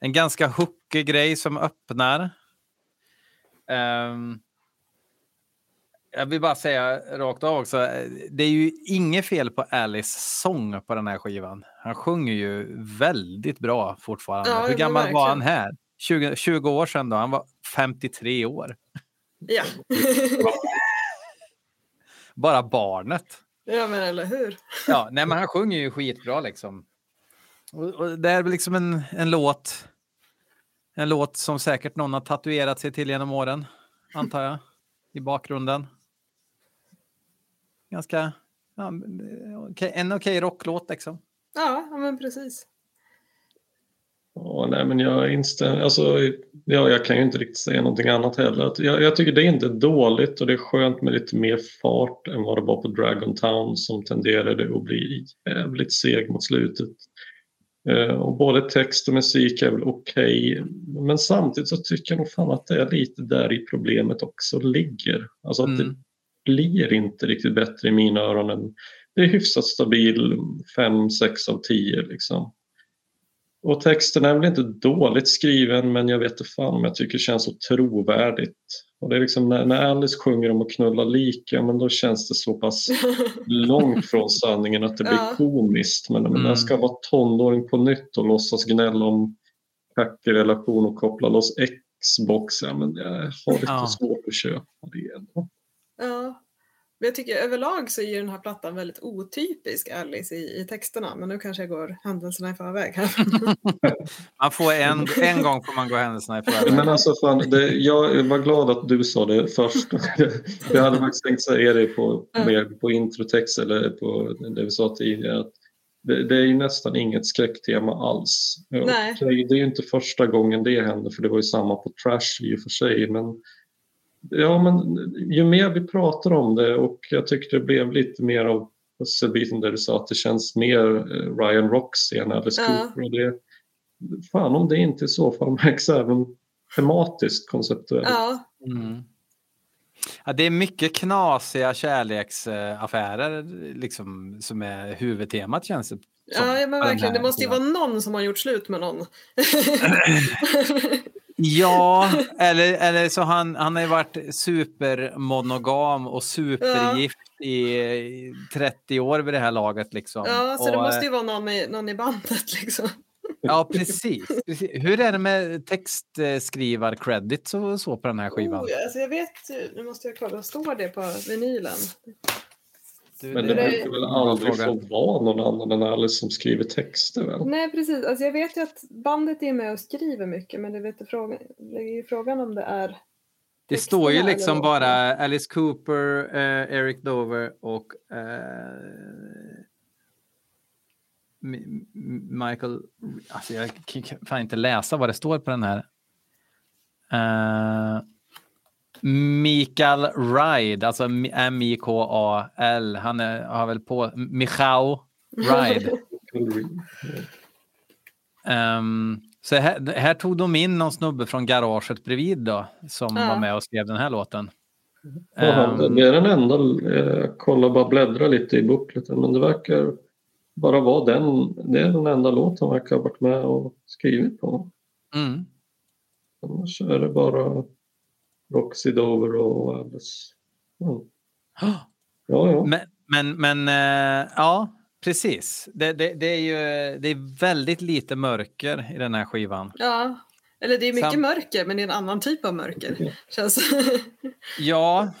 en ganska hookig grej som öppnar. Ehm, jag vill bara säga rakt av också, det är ju inget fel på Alice sång på den här skivan. Han sjunger ju väldigt bra fortfarande. Ja, Hur gammal var han här? 20, 20 år sedan då? Han var 53 år. ja. (laughs) Bara barnet. ja men eller hur. Ja, nej, men han sjunger ju skitbra liksom. Och, och det är väl liksom en, en låt. En låt som säkert någon har tatuerat sig till genom åren, antar jag, i bakgrunden. Ganska, ja, okej- en okej rocklåt liksom. Ja men precis. Ja, nej, men jag instämmer. Alltså, ja, jag kan ju inte riktigt säga någonting annat heller. Jag, jag tycker det är inte dåligt och det är skönt med lite mer fart än vad det var på Dragon Town som tenderade att bli jävligt seg mot slutet. Eh, och både text och musik är väl okej. Men samtidigt så tycker jag nog fan att det är lite där i problemet också ligger. Alltså att det Mm. blir inte riktigt bättre i mina öron än det är hyfsat stabil 5-6 av 10 liksom. Och texten är väl inte dåligt skriven men jag vet inte fan om jag tycker det känns så trovärdigt. Och det är liksom när, när Alice sjunger om att knulla lika men då känns det så pass (laughs) långt från sanningen att det blir Ja. komiskt. Men men Mm. jag ska vara tonåring på nytt och låtsas gnälla om kackig relation och koppla loss Xbox. Ja, men jag har lite Ja. svårt att köpa det. ändå. Ja. Men jag tycker överlag så är ju den här plattan väldigt otypisk Alice i, i texterna. Men nu kanske jag går händelserna i förväg här. (laughs) Man får en, en gång får man gå händelserna i förväg. Men alltså fan, det, jag var glad att du sa det först. (laughs) jag hade faktiskt tänkt säga det på, mer på introtext eller på det vi sa tidigare. Att det, det är ju nästan inget skräcktema alls. Nej. Okej, det är ju inte första gången det händer för det var ju samma på Trash i och för sig. Men, ja, men ju mer vi pratar om det och jag tycker det blev lite mer av pusselbiten där du sa att det känns mer eh, Ryan Roxy än Alice Ja. Cooper. Och det, fan om det inte i så fall märks även tematiskt konceptuellt. ja, Mm. Ja, det är mycket knasiga kärleksaffärer liksom, som är huvudtemat känns det som, ja, men verkligen. Det måste ju vara någon som har gjort slut med någon. (clears throat) (laughs) Ja, eller, eller så han, han har ju varit supermonogam och supergift i, i 30 år vid det här laget. Liksom. ja, så det Och, måste ju vara någon i, någon i bandet liksom. Ja, precis, precis. Hur är det med textskrivar-credits och så på den här skivan? Oh, alltså jag vet nu måste jag kolla, står det på vinylen? Du, Men det- brukar väl aldrig fråga. få vara någon annan än Alice som skriver texter väl? Nej precis, alltså jag vet ju att bandet är med och skriver mycket men det, vet jag frågan, det är ju frågan om det är Det står ju liksom bara Alice Cooper, eh, Eric Dover och eh, Michael... Alltså jag kan kan fan inte läsa vad det står på den här. Eh, Mikael Ride, alltså M-I-K-A-L. Han är, har väl på... Michał Ride. (laughs) Ehm, så här, här tog de in någon snubbe från garaget bredvid då, som Ja. var med och skrev den här låten. Ja, Ehm, det är den enda, eh, kolla bara bläddra lite i bookleten men det verkar bara vara den, det är den enda låt han verkar ha varit med och skrivit på. mm. Annars är det bara Roxy Dover och Alice. Mm. Ja, ja. Men, men, men uh, ja, precis. Det, det, det, är ju det är väldigt lite mörker i den här skivan. Ja, eller det är mycket Sam mörker, men det är en annan typ av mörker. Känns... (laughs) ja.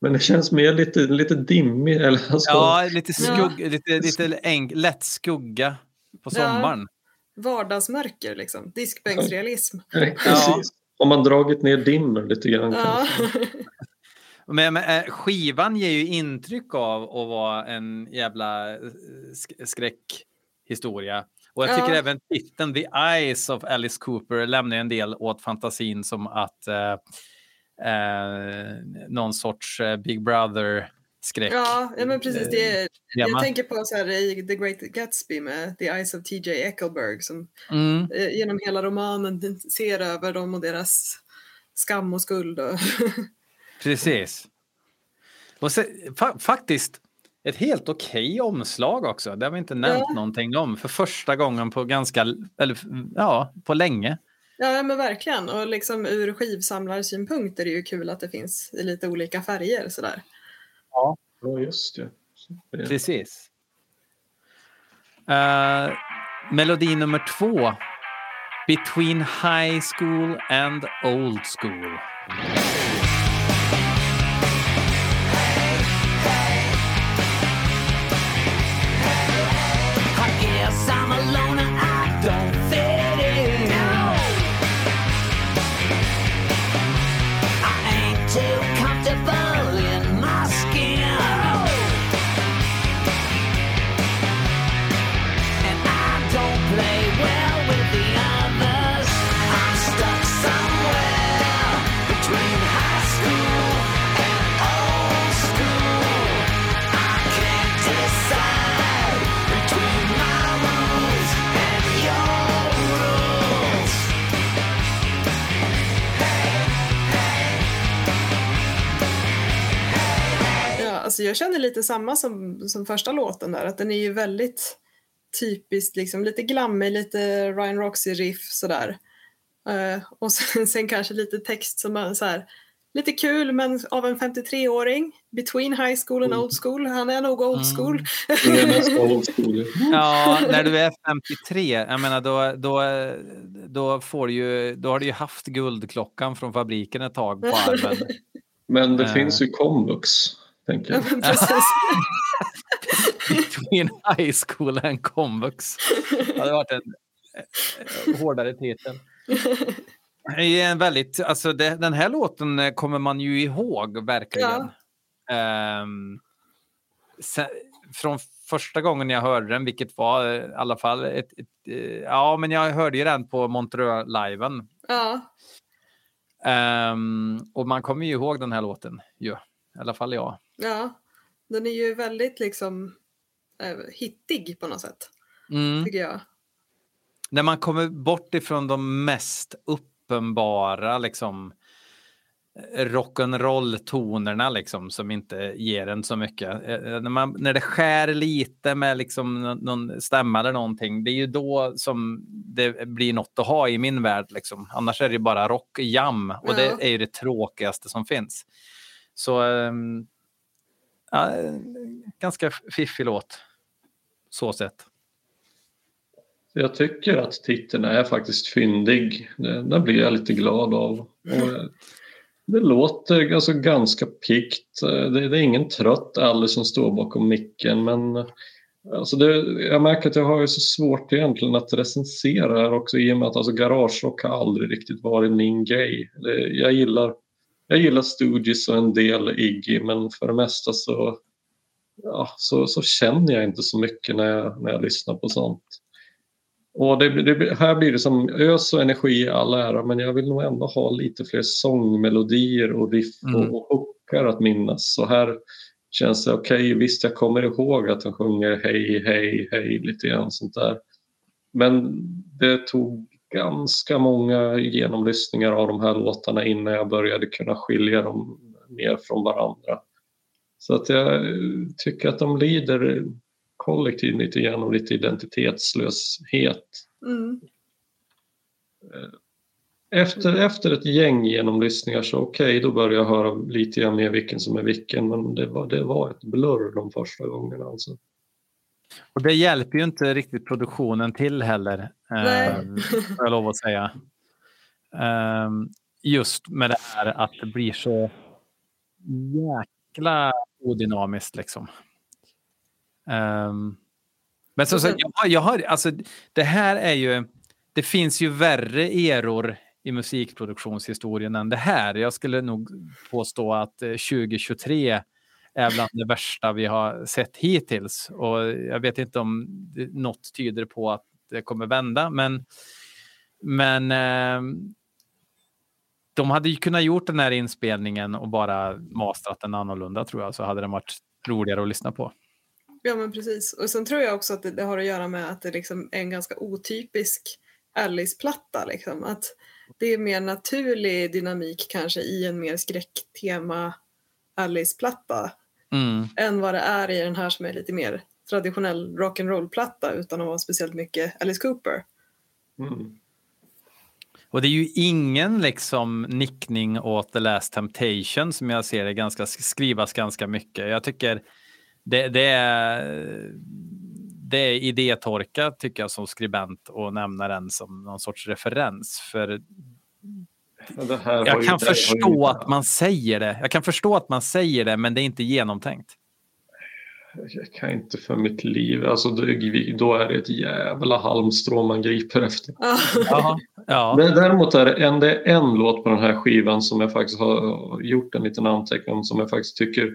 Men det känns mer lite, lite dimmig. Eller alltså. Ja, lite, skugg, ja. lite, lite enk, lätt skugga på sommaren. Ja. Vardagsmörker, liksom. diskbänksrealism. Ja, Om man dragit ner dimmer lite grann. Ja. (laughs) Men, men, eh, skivan ger ju intryck av att vara en jävla eh, skräckhistoria. Och jag tycker ja. även titeln The Eyes of Alice Cooper lämnar en del åt fantasin som att eh, eh, någon sorts eh, Big Brother-skräck. Ja, ja, men precis. Det är, jag tänker på så här, i The Great Gatsby med The Eyes of TJ Eckelberg som mm. eh, genom hela romanen (laughs) ser över dem och deras skam och skuld. Och (laughs) precis. Och så, fa faktiskt, ett helt okej okay omslag också. Det har vi inte nämnt ja. någonting om för första gången på ganska, eller ja, på länge. Ja men verkligen och liksom ur skivsamlarsynpunkt är det ju kul att det finns i lite olika färger sådär. Ja, just det. Precis. Uh, melodi nummer två. Between High School and Old School. Jag känner lite samma som, som första låten där, att den är ju väldigt typiskt liksom lite glammig, lite Ryan Roxy-riff sådär. Uh, och sen, (laughs) sen, kanske lite text som är så här, lite kul men av en 53-åring. Between high school and old school. Han är nog old mm. school. Mm. (laughs) ja, när du är 53, jag menar då, då, då, får ju, då har du ju haft guldklockan från fabriken ett tag på armen. Men det uh. finns ju komvux tänker jag. Between high school and komvux. Det hade varit en eh, hårdare titel. Det är en väldigt, alltså det, den här låten eh, kommer man ju ihåg verkligen. Ja. Um, sen, från första gången jag hörde den, vilket var eh, i alla fall ett, ett, ett ja, men jag hörde ju den på Montreux-liven. Ja. Um, och man kommer ju ihåg den här låten ju, i alla fall jag. Ja, den är ju väldigt liksom äh, hittig på något sätt. Mm. Tycker jag. När man kommer bort ifrån de mest uppenbara liksom rock'n'roll-tonerna liksom som inte ger en så mycket. Eh, när, man, när det skär lite med liksom någon stämma eller någonting, det är ju då som det blir något att ha i min värld. Liksom. Annars är det bara rock jam och ja. det är ju det tråkigaste som finns. Så um, ja, ganska fiffig låt. Så sett. Jag tycker att titeln är faktiskt fyndig. Den blir jag lite glad av. Och eh, det låter alltså ganska pikt. Eh, det, är ingen trött Alice som står bakom micken men eh, alltså det, jag märker att jag har ju så svårt egentligen att recensera här också i och med att alltså garagerock har aldrig riktigt varit min grej. Jag gillar jag gillar Stooges och en del Iggy men för det mesta så, ja, så, så känner jag inte så mycket när jag, när jag lyssnar på sånt. Och det, det, här blir det som ös och energi i all ära men jag vill nog ändå ha lite fler sångmelodier och riff mm. och, och hookar att minnas. Så här känns det okej, okay, visst jag kommer ihåg att han sjunger hej, hej, hej lite grann sånt där. Men det tog ganska många genomlyssningar av de här låtarna innan jag började kunna skilja dem mer från varandra. Så att jag tycker att de lider kollektivt lite av lite identitetslöshet. Mm. efter, efter ett gäng genomlyssningar så okej, okay, då började jag höra lite mer vilken som är vilken, men det var, det var ett blurr de första gångerna. Alltså. Och det hjälper ju inte riktigt produktionen till heller, eh, jag lov att säga. Eh, just med det här att det blir så jäkla odynamiskt liksom. Um, men så, så, jag, jag har, alltså, det här är ju, det finns ju värre eror i musikproduktionshistorien än det här. Jag skulle nog påstå att 2023 eh, är bland det värsta vi har sett hittills. Och jag vet inte om något tyder på att det kommer vända, men, men eh, de hade ju kunnat gjort den här inspelningen och bara mastrat den annorlunda tror jag, så hade den varit roligare att lyssna på. Ja men precis. Och sen tror jag också att det, det har att göra med att det liksom är en ganska otypisk Alice-platta. Liksom. Att det är mer naturlig dynamik kanske i en mer skräcktema Alice-platta mm. än vad det är i den här som är lite mer traditionell rock'n'roll-platta utan att vara speciellt mycket Alice Cooper. Mm. Och det är ju ingen liksom nickning åt The Last Temptation som jag ser det ganska, skrivas ganska mycket. Jag tycker det, det, är, det är idétorka tycker jag som skribent och nämna den som någon sorts referens. För jag kan förstå att man säger det. Jag kan förstå att man säger det, men det är inte genomtänkt. Jag kan inte för mitt liv. Alltså, då är det ett jävla halmstrå man griper efter. ja, ja. Men däremot är det en, det är en låt på den här skivan som jag faktiskt har gjort en liten anteckning om som jag faktiskt tycker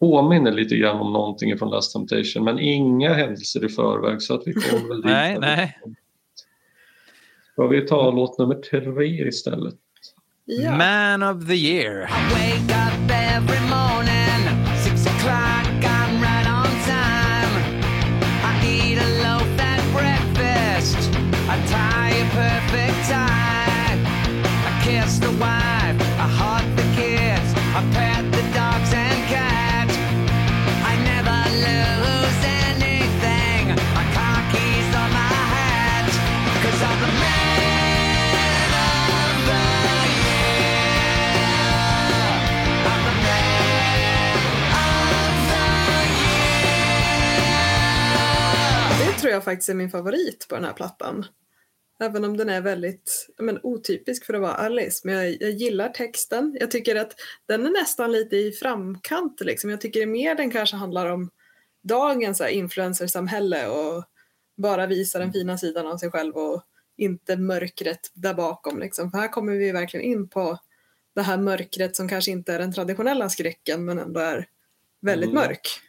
påminner lite grann om någonting från Last Temptation men inga händelser i förväg så att vi kommer väl dit. nej, nej. Ska vi ta låt nummer tre istället? Ja. Man of the year. Jag faktiskt är min favorit på den här plattan. Även om den är väldigt men, otypisk för att vara Alice. Men jag, jag gillar texten. Jag tycker att den är nästan lite i framkant. Liksom. Jag tycker mer den kanske handlar om dagens influencersamhälle och bara visa den fina sidan av sig själv och inte mörkret där bakom. Liksom. För här kommer vi verkligen in på det här mörkret som kanske inte är den traditionella skräcken men ändå är väldigt mm. mörk.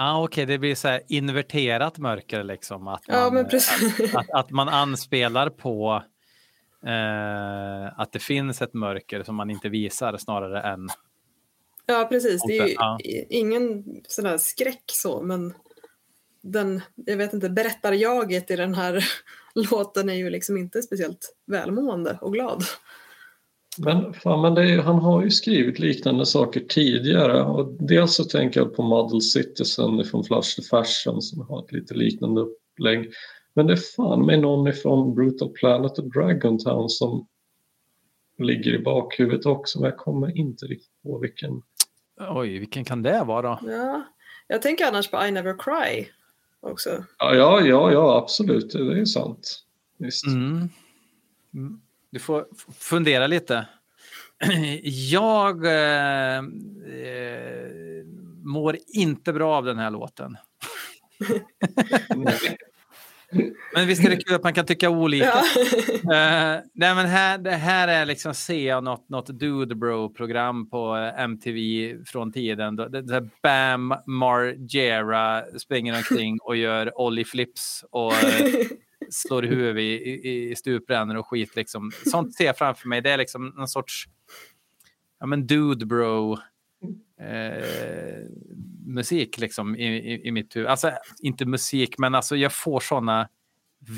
Ah, Okej, okay. det blir så här inverterat mörker liksom. Att man, ja, att, att, att, man anspelar på eh, att det finns ett mörker som man inte visar snarare än... Ja, precis. Det är ju ja. ingen sån här skräck så, men den, jag vet inte, berättarjaget i den här (laughs) låten är ju liksom inte speciellt välmående och glad. Men, fan, men är, han har ju skrivit liknande saker tidigare och dels så tänker jag på Model Citizen från Flush the Fashion som har ett lite liknande upplägg. Men det är fan med någon ifrån Brutal Planet och Dragon Town som ligger i bakhuvudet också men jag kommer inte riktigt på vilken. Oj, vilken kan det vara? Ja, jag tänker annars på I Never Cry också. Ja, ja, ja, ja absolut, det är sant. Visst. Mm. Du får fundera lite. (clears throat) Jag eh, eh, mår inte bra av den här låten. (laughs) men visst är det kul att man kan tycka olika. Ja. uh, (laughs) nej, men här, det här är liksom se något, något Dude Bro-program på MTV från tiden. Där Bam Margera springer omkring och gör Ollie Flips och (laughs) slår i huvudet i, i, i stuprännor och skit. Liksom. Sånt ser jag framför mig. Det är liksom någon sorts ja, men dude bro eh, musik liksom i, i, i, mitt huvud. Alltså inte musik, men alltså jag får såna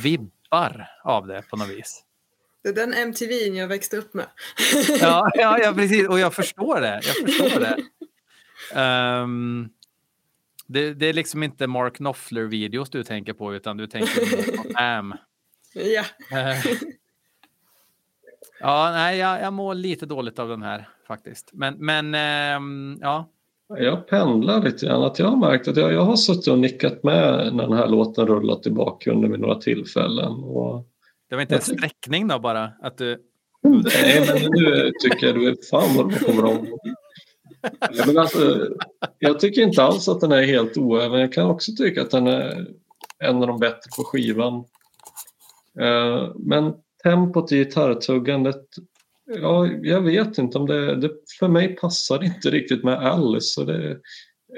vibbar av det på något vis. Det är den MTV jag växte upp med. ja, ja, ja, (laughs) precis. Och jag förstår det. Jag förstår det. Um, (laughs) det, det, är liksom inte Mark Knopfler-videos du tänker på, utan du tänker på (laughs) Am. Ja. Ja, nej, jag, jag mår lite dåligt av den här faktiskt. Men, men ähm, ja. Jag pendlar lite grann. Att jag har märkt att jag, jag har suttit och nickat med när den här låten rullat i bakgrunden vid några tillfällen. Och det var inte en sträckning då bara? Att du... Nej, men nu tycker jag du är fan vad du kommer om. Ja, men alltså, jag tycker inte alls att den är helt oäven. Jag kan också tycka att den är en av de bättre på skivan. Uh, men tempot i gitarrtuggandet, ja, jag vet inte om det, det för mig passar inte riktigt med Alice. Så det,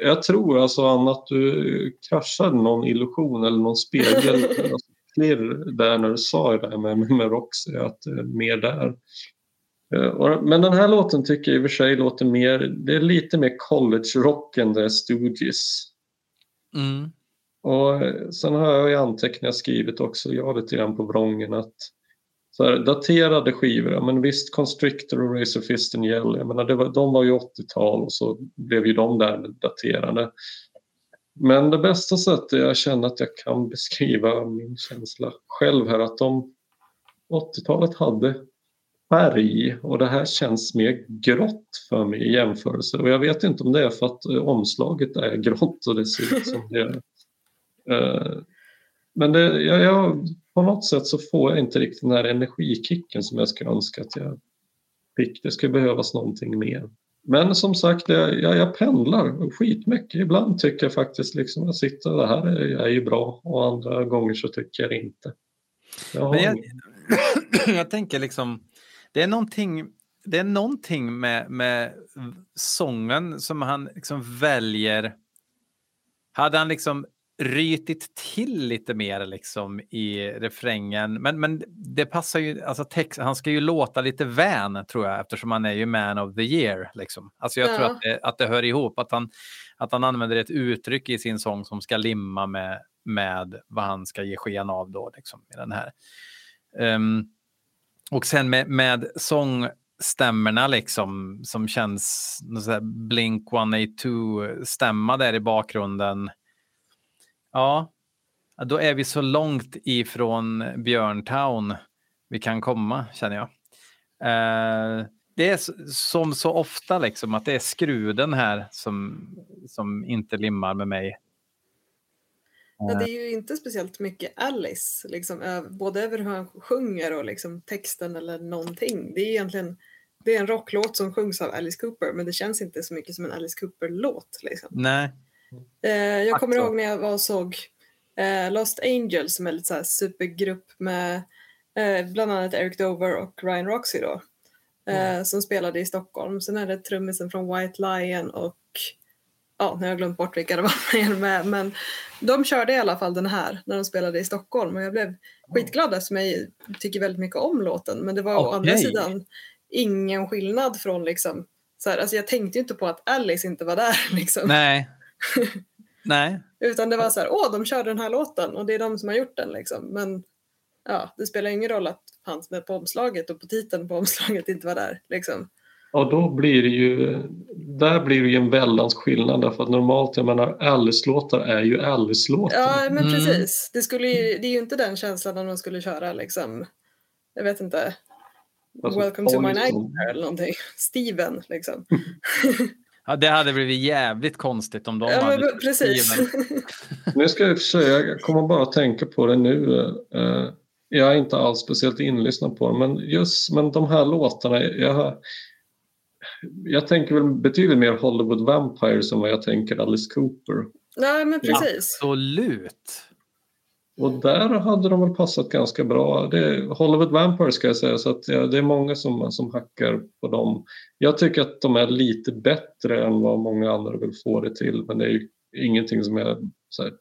jag tror alltså Anna att du kraschade någon illusion eller någon spegel. (laughs) Alltså, klirr där när du sa det där med, med Roxy, att det är mer där. Eh, men den här låten tycker jag i och för sig låter mer, det är lite mer college-rock än det är Stooges. Mm. Och eh, sen har jag i anteckningar skrivit också, jag lite grann på vrången att så här, daterade skivor, men visst Constrictor och Razor Fist and Yell, jag menar, det var, de var ju 80-tal och så blev ju de där daterade. Men det bästa sättet jag känner att jag kan beskriva min känsla själv här att de 80-talet hade färg och det här känns mer grått för mig i jämförelse. Och jag vet inte om det är för att eh, omslaget är grått och det ser ut som det är. Eh, men det, jag, jag, på något sätt så får jag inte riktigt den här energikicken som jag skulle önska att jag fick. Det skulle behövas någonting mer. Men som sagt, jag, jag, jag pendlar skitmycket. Ibland tycker jag faktiskt liksom jag sitter det här är, är ju bra och andra gånger så tycker jag inte. Jag, jag, (clears throat) jag, tänker liksom, det är någonting, det är någonting med, med sången som han liksom väljer. Hade han liksom rytit till lite mer liksom i refrängen. Men, men det passar ju, alltså text, han ska ju låta lite vän tror jag eftersom han är ju man of the year. Liksom. Alltså jag ja. tror att det, att det hör ihop, att han, att han använder ett uttryck i sin sång som ska limma med, med vad han ska ge sken av då liksom, i den här. Um, och sen med, med sångstämmorna liksom som känns Blink 182 stämma där i bakgrunden Ja, då är vi så långt ifrån Björntown vi kan komma, känner jag. Eh, det är som så ofta liksom att det är skruden här som, som inte limmar med mig. Ja, det är ju inte speciellt mycket Alice, liksom, både över hur han sjunger och liksom, texten eller någonting. Det är egentligen det är en rocklåt som sjungs av Alice Cooper, men det känns inte så mycket som en Alice Cooper-låt. Liksom. Nej. Eh, jag kommer ihåg när jag var och såg eh, Lost Angels som är lite så här supergrupp med eh, bland annat Eric Dover och Ryan Roxy då. Mm. Som spelade i Stockholm. Sen är det trummisen från White Lion och ja, nu har jag glömt bort vilka det var (laughs) med. Men de körde i alla fall den här när de spelade i Stockholm och jag blev skitglad eftersom jag tycker väldigt mycket om låten. Men det var okay. å andra sidan ingen skillnad från liksom så här, alltså jag tänkte ju inte på att Alice inte var där. (laughs) Liksom. Nej, (laughs) Nej. Utan det var så här, åh, de kör den här låten och det är de som har gjort den liksom. Men ja, det spelar ingen roll att han som är på omslaget och på titeln på omslaget inte var där liksom. Och då blir det ju, där blir det ju en väldans skillnad därför att normalt, jag menar Alice-låtar är ju Alice-låtar. Ja men mm. precis, det, skulle ju, det är ju inte den känslan om de skulle köra liksom, jag vet inte, alltså, Welcome to my nightmare eller någonting, Steven liksom. (laughs) Ja, det hade blivit jävligt konstigt om de ja, hade precis. (laughs) nu ska jag säga, jag kommer bara att tänka på det nu. Eh, jag är inte alls speciellt inlyssnad på det, men just men de här låtarna, jag, jag tänker väl betydligt mer Hollywood Vampires än vad jag tänker Alice Cooper. Nej, men precis. Absolut. Och där hade de väl passat ganska bra. Det, Hollywood Vampire ska jag säga, så att ja, det är många som, som hackar på dem. Jag tycker att de är lite bättre än vad många andra vill få det till, men det är ju ingenting som jag så här,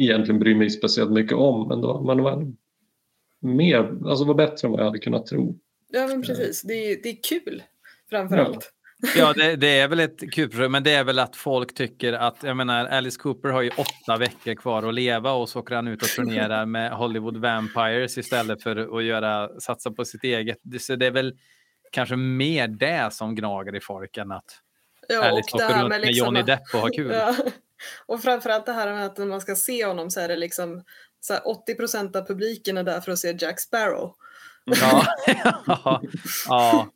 egentligen bryr mig speciellt mycket om. Men då, man var mer, alltså var bättre än vad jag hade kunnat tro. Ja, men precis. Det är, det är kul framför allt. Ja, det, det, är väl ett kul projekt, men det är väl att folk tycker att, jag menar, Alice Cooper har ju åtta veckor kvar att leva och så åker han ut och turnerar med Hollywood Vampires istället för att göra, satsa på sitt eget. Så det är väl kanske mer det som gnager i folk än att ja, Alice åker runt med, liksom, Johnny Depp och har kul. Ja. Och framförallt det här med att när man ska se honom så är det liksom så 80 procent av publiken är där för att se Jack Sparrow. Ja, (laughs) ja, ja.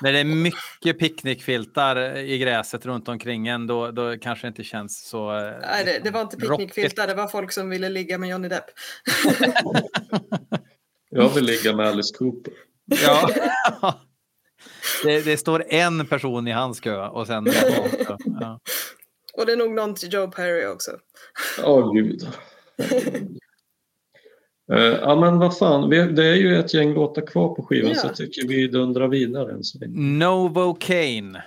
När det är mycket picknickfiltar i gräset runt omkring en, då, då kanske det inte känns så... Eh, Nej, det, det var inte picknickfiltar, det var folk som ville ligga med Johnny Depp. (laughs) Jag vill ligga med Alice Cooper. Ja. (laughs) Det, det, står en person i hans kö och sen... Ja. Och det är nog någon till Joe Perry också. Åh oh, gud. Eh, ja men vad fan, det är ju ett gäng låtar kvar på skivan ja. så jag tycker vi dundrar vidare. En sväng. Novocaine.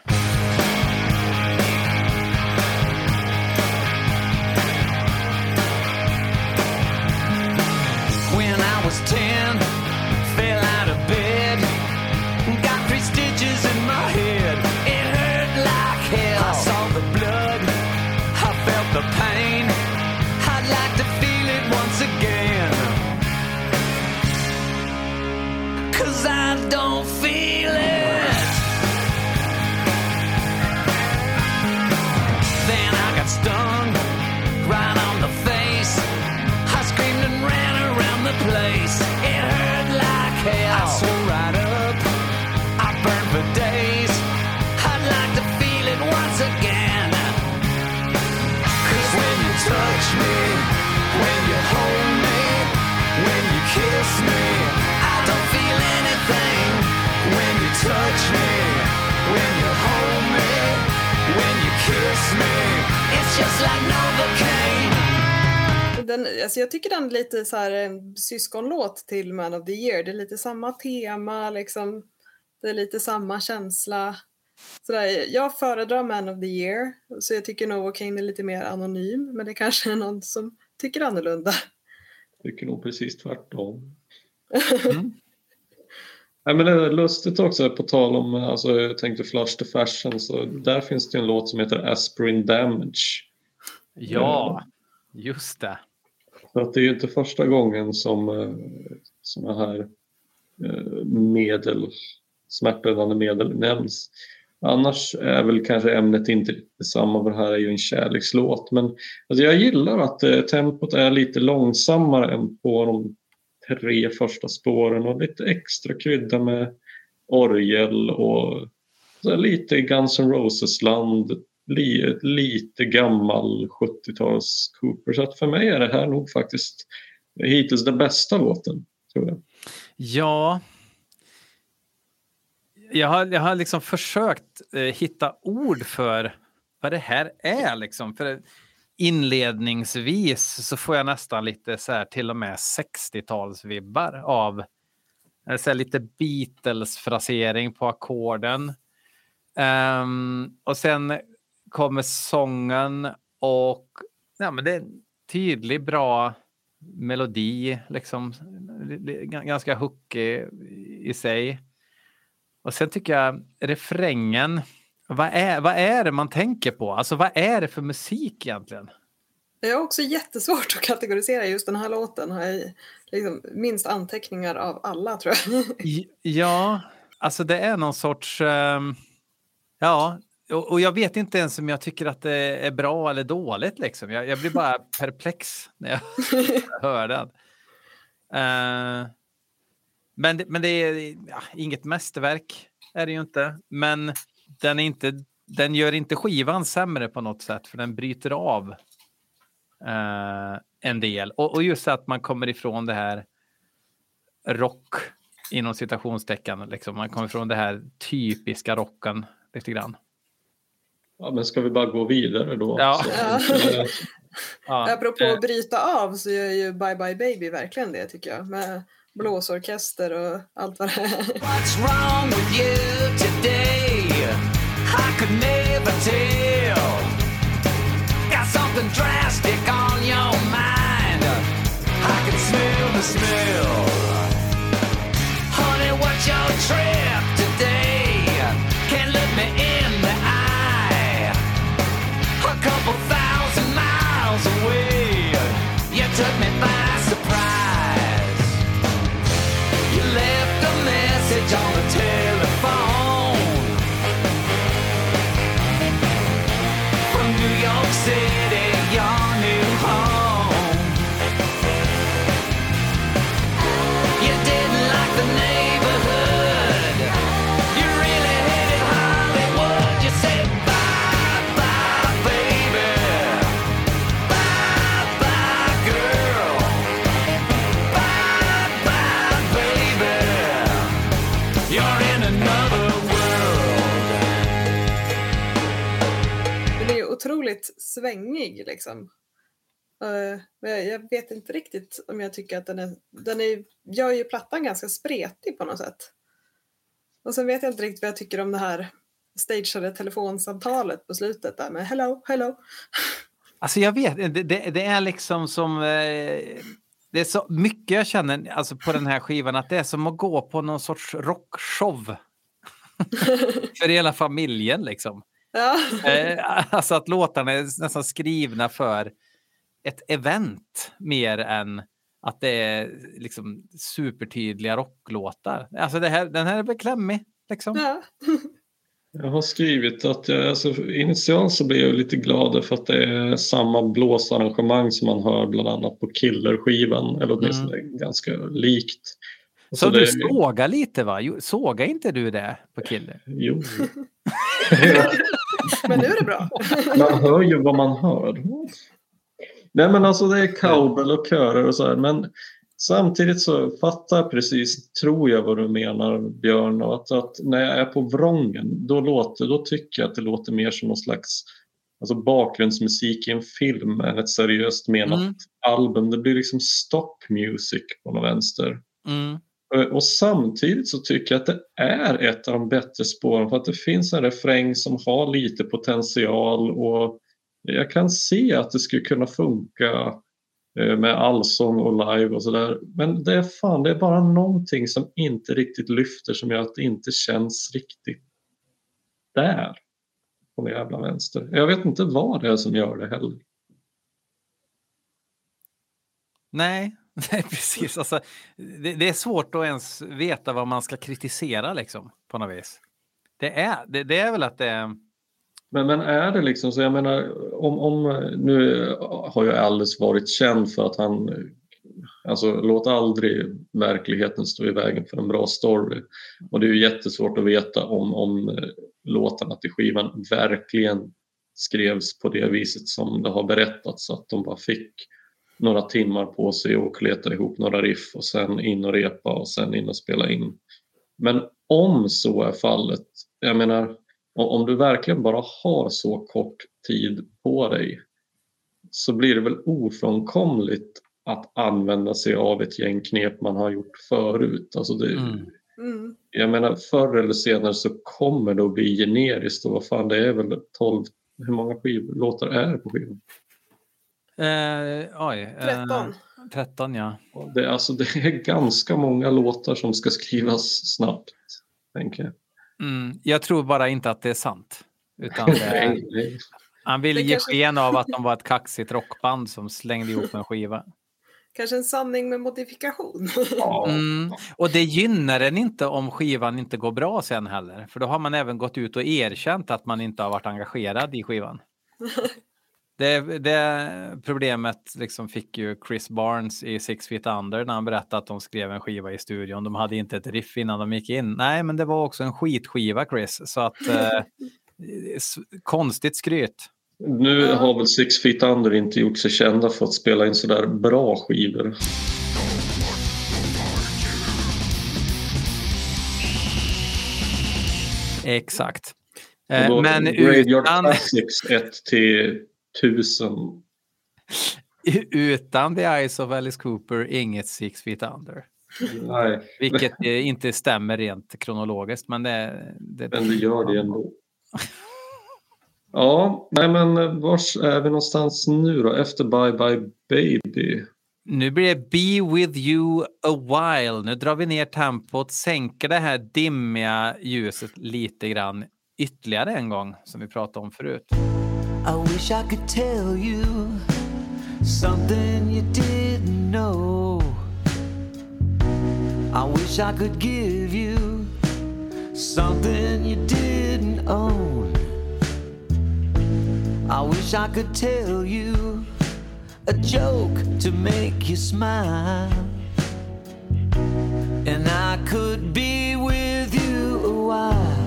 When I was 10 Den, alltså jag tycker den är lite så här en syskonlåt till Man of the Year. Det är lite samma tema, liksom. det är lite samma känsla. Så där, jag föredrar Man of the Year, så jag tycker Novocaine är lite mer anonym, men det kanske är någon som tycker annorlunda. Jag tycker nog precis tvärtom. (laughs) Mm. Nej, men det är lustigt också, på tal om, alltså, jag tänkte Flush the Fashion, så där finns det en låt som heter Aspirin Damage. Ja, just det. Att det är ju inte första gången som eh, sådana här eh, medel, smärtlindrande medel nämns. Annars är väl kanske ämnet inte detsamma, för det här är ju en kärlekslåt. Men alltså jag gillar att eh, tempot är lite långsammare än på de tre första spåren och lite extra krydda med orgel och lite Guns N' Roses-land, li, lite gammal 70-tals Cooper. Så att för mig är det här nog faktiskt hittills den bästa låten, tror jag. Ja. Jag har, jag har liksom försökt eh, hitta ord för vad det här är. Liksom. För inledningsvis så får jag nästan lite så här till och med 60-talsvibbar av eh, så här, lite Beatles-frasering på ackorden. Um, och sen kommer sången och ja, men det är en tydlig, bra melodi, liksom ganska hookig i sig. Och sen tycker jag refrängen, vad är, vad är det man tänker på? Alltså vad är det för musik egentligen? Jag har också jättesvårt (laughs) att kategorisera just den här låten. Har jag liksom minst anteckningar av alla tror jag. (laughs) Ja, alltså det är någon sorts... Um, ja, och, och, jag vet inte ens om jag tycker att det är bra eller dåligt. Liksom. Jag, jag blir bara (laughs) perplex när jag hör den. Uh, men, men det är ja, inget mästerverk, är det ju inte. Men den, är inte, den gör inte skivan sämre på något sätt, för den bryter av uh, en del. Och, och just att man kommer ifrån det här rock inom citationstecken. Liksom. Man kommer ifrån det här typiska rocken lite grann. Ja, men ska vi bara gå vidare då? Ja. ja. ja. Apropå att bryta av så gör ju Bye Bye Baby verkligen det tycker jag. Med blåsorkester och allt vad det är. Could never tell. Got something drastic on your mind. I can smell the smell. Honey, what's your trip otroligt svängig liksom. Uh, jag vet inte riktigt om jag tycker att den är, den är, gör ju plattan ganska spretig på något sätt. Och sen vet jag inte riktigt vad jag tycker om det här stageade telefonsamtalet på slutet där med hello, hello. Alltså jag vet, det, det, det är liksom som... Eh, det är så mycket jag känner alltså på den här skivan att det är som att gå på någon sorts rockshow. (laughs) För hela familjen liksom. Ja. Eh, alltså att låtarna är nästan skrivna för ett event mer än att det är liksom supertydliga rocklåtar. Alltså det här, den här är beklämmig. Liksom. Ja. Jag har skrivit att jag, alltså, initialt så blir jag lite glad för att det är samma blåsarrangemang som man hör bland annat på Killer-skivan, eller åtminstone mm. ganska likt. Så, så du sågar lite va? Sågar inte du det på Killer? Jo. (laughs) (laughs) (laughs) (laughs) Men nu är det bra. man hör ju vad man hör. Nej men alltså det är cowbell och körer och så här, men Samtidigt så fattar jag precis, tror jag vad du menar Björn, och att, att, när jag är på vrången då, låter, då tycker jag att det låter mer som någon slags alltså bakgrundsmusik i en film än ett seriöst menat mm. album. Det blir liksom stop music på något vänster. Mm. Eh, och samtidigt så tycker jag att det är ett av de bättre spåren för att det finns en refräng som har lite potential och jag kan se att det skulle kunna funka eh, med allsång och live och sådär. Men det är fan, det är bara någonting som inte riktigt lyfter som gör att det inte känns riktigt där. På den jävla vänster. Jag vet inte vad det är som gör det heller. Nej, (laughs) nej precis. Alltså, det, det, är svårt att ens veta vad man ska kritisera liksom, på något vis. Det är, det, det är väl att det är men, men är det liksom så, jag menar, om, om, nu har ju Alice varit känd för att han, alltså låt aldrig verkligheten stå i vägen för en bra story. Och det är ju jättesvårt att veta om, om låtarna till skivan verkligen skrevs på det viset som det har berättats, att de bara fick några timmar på sig och leta ihop några riff och sen in och repa och sen in och spela in. Men om så är fallet, jag menar om du verkligen bara har så kort tid på dig så blir det väl ofrånkomligt att använda sig av ett gäng knep man har gjort förut. Alltså det, mm. mm. Jag menar förr eller senare så kommer det att bli generiskt och vad fan det är väl 12, hur många låtar är det på skivan? Eh, oj, 13. Eh, 13 ja. Det, alltså, det är ganska många låtar som ska skrivas snabbt. Tänker jag. Mm, jag tror bara inte att det är sant. Utan (laughs) det, han vill ge kanske... sken av att de var ett kaxigt rockband som slängde ihop en skiva. Kanske en sanning med modifikation. (laughs) Mm, och det gynnar en inte om skivan inte går bra sen heller. För då har man även gått ut och erkänt att man inte har varit engagerad i skivan. (laughs) Det, det, problemet liksom fick ju Chris Barnes i Six Feet Under när han berättade att de skrev en skiva i studion. De hade inte ett riff innan de gick in. Nej, men det var också en skitskiva Chris. Så att eh, (laughs) konstigt skryt. Nu har väl Six Feet Under inte gjort sig kända för att spela in sådär bra skivor. Exakt. Eh, men Graveyard utan... Classics 1 till tusen. Utan The Eyes of Alice Cooper, inget Six Feet Under. Nej. Vilket inte stämmer rent kronologiskt, men det... det men det gör det ändå. ja, nej men vars är vi någonstans nu då, efter Bye Bye Baby? Nu blir det Be With You A While. Nu drar vi ner tempot, sänker det här dimmiga ljuset lite grann ytterligare en gång, som vi pratade om förut. I wish I could tell you something you didn't know. I wish I could give you something you didn't own. I wish I could tell you a joke to make you smile. And I could be with you a while.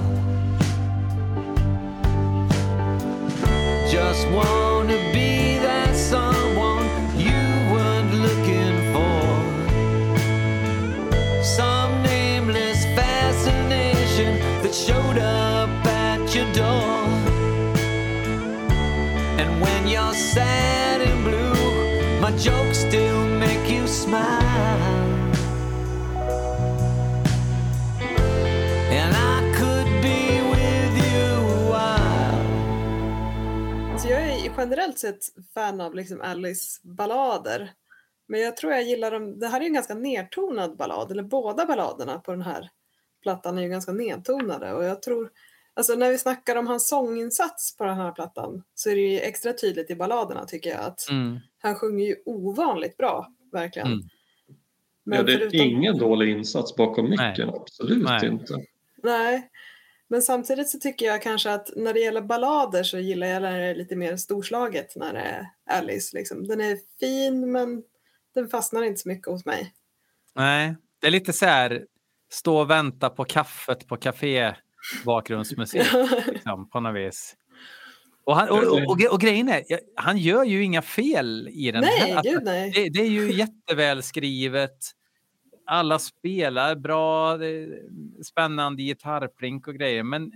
Just wanna be that someone you weren't looking for. Some nameless fascination that showed up at your door. And when you're sad and blue, my jokes still make you smile. Generellt sett fan av liksom Alice ballader. Men jag tror jag gillar dem, det här är en ganska nedtonad ballad, eller båda balladerna på den här plattan är ju ganska nedtonade och jag tror, alltså när vi snackar om hans sånginsats på den här plattan så är det ju extra tydligt i balladerna tycker jag att mm. han sjunger ju ovanligt bra, verkligen. Mm. Men ja, det är förutom... ingen dålig insats bakom micken, absolut Nej. inte. Nej, men samtidigt så tycker jag kanske att när det gäller ballader så gillar jag när det är lite mer storslaget när det är Alice. Liksom. Den är fin men den fastnar inte så mycket hos mig. Nej, det är lite så här stå och vänta på kaffet på café bakgrundsmusik (laughs) liksom, på något vis. Och, han, och, och, och, grejen är, han gör ju inga fel i den. Nej, alltså, gud, nej. Det, det, är ju jättevälskrivet. Alla spelar bra, spännande gitarrplink och grejer. Men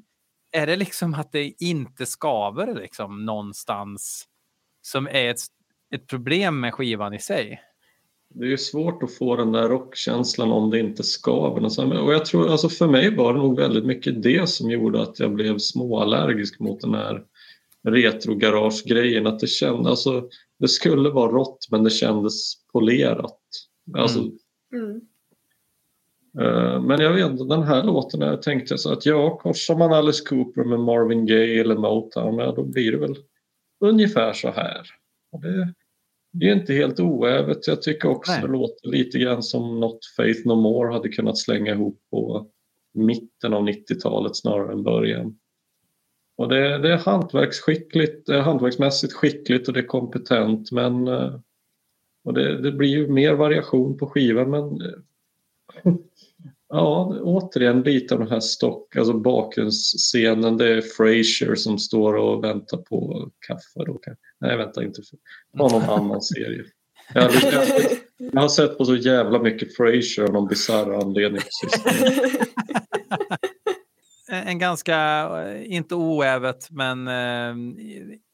är det liksom att det inte skaver liksom någonstans som är ett, ett problem med skivan i sig? det är ju svårt att få den där rockkänslan om det inte skaver. Och jag tror, alltså för mig var det nog väldigt mycket det som gjorde att jag blev småallergisk mot den här retro-garage-grejen. Att det kändes, alltså, det skulle vara rått men det kändes polerat. Alltså, mm. Uh, men jag vet inte, den här låten jag tänkte så att ja, korsar man Alice Cooper med Marvin Gaye eller Motown, ja, då blir det väl ungefär så här. Och det, det är inte helt oävet. Jag tycker också Nej. det låter lite grann som något Faith No More hade kunnat slänga ihop på mitten av 90-talet snarare än början. Och det, det är hantverksskickligt, det är hantverksmässigt skickligt och det är kompetent men eh, och det, det blir ju mer variation på skivan men eh, Ja, återigen lite av den här stock, alltså bakgrundsscenen. Det är Frasier som står och väntar på kaffe. Då. Nej, vänta, inte inte Ta någon annan serie. Jag har, jag har sett på så jävla mycket Frasier av någon bisarr anledning En ganska, eh, inte oävet, men eh,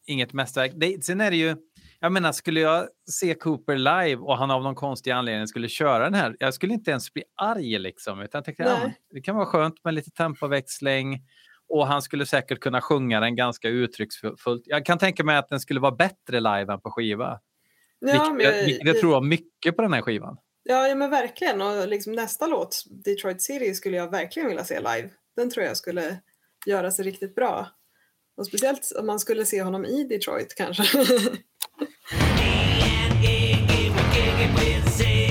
inget mästerverk. Sen är det ju jag menar, skulle jag se Cooper live och han av någon konstig anledning skulle köra den här, jag skulle inte ens bli arg liksom, utan jag tänkte, ja, det kan vara skönt med lite tempoväxling och han skulle säkert kunna sjunga den ganska uttrycksfullt. Jag kan tänka mig att den skulle vara bättre live än på skiva. Ja, vilket, jag, vilket jag tror mycket på den här skivan. Ja, ja men verkligen. Och liksom nästa låt, Detroit City, skulle jag verkligen vilja se live. Den tror jag skulle göra sig riktigt bra. Och speciellt om man skulle se honom i Detroit kanske. (laughs) it with Z.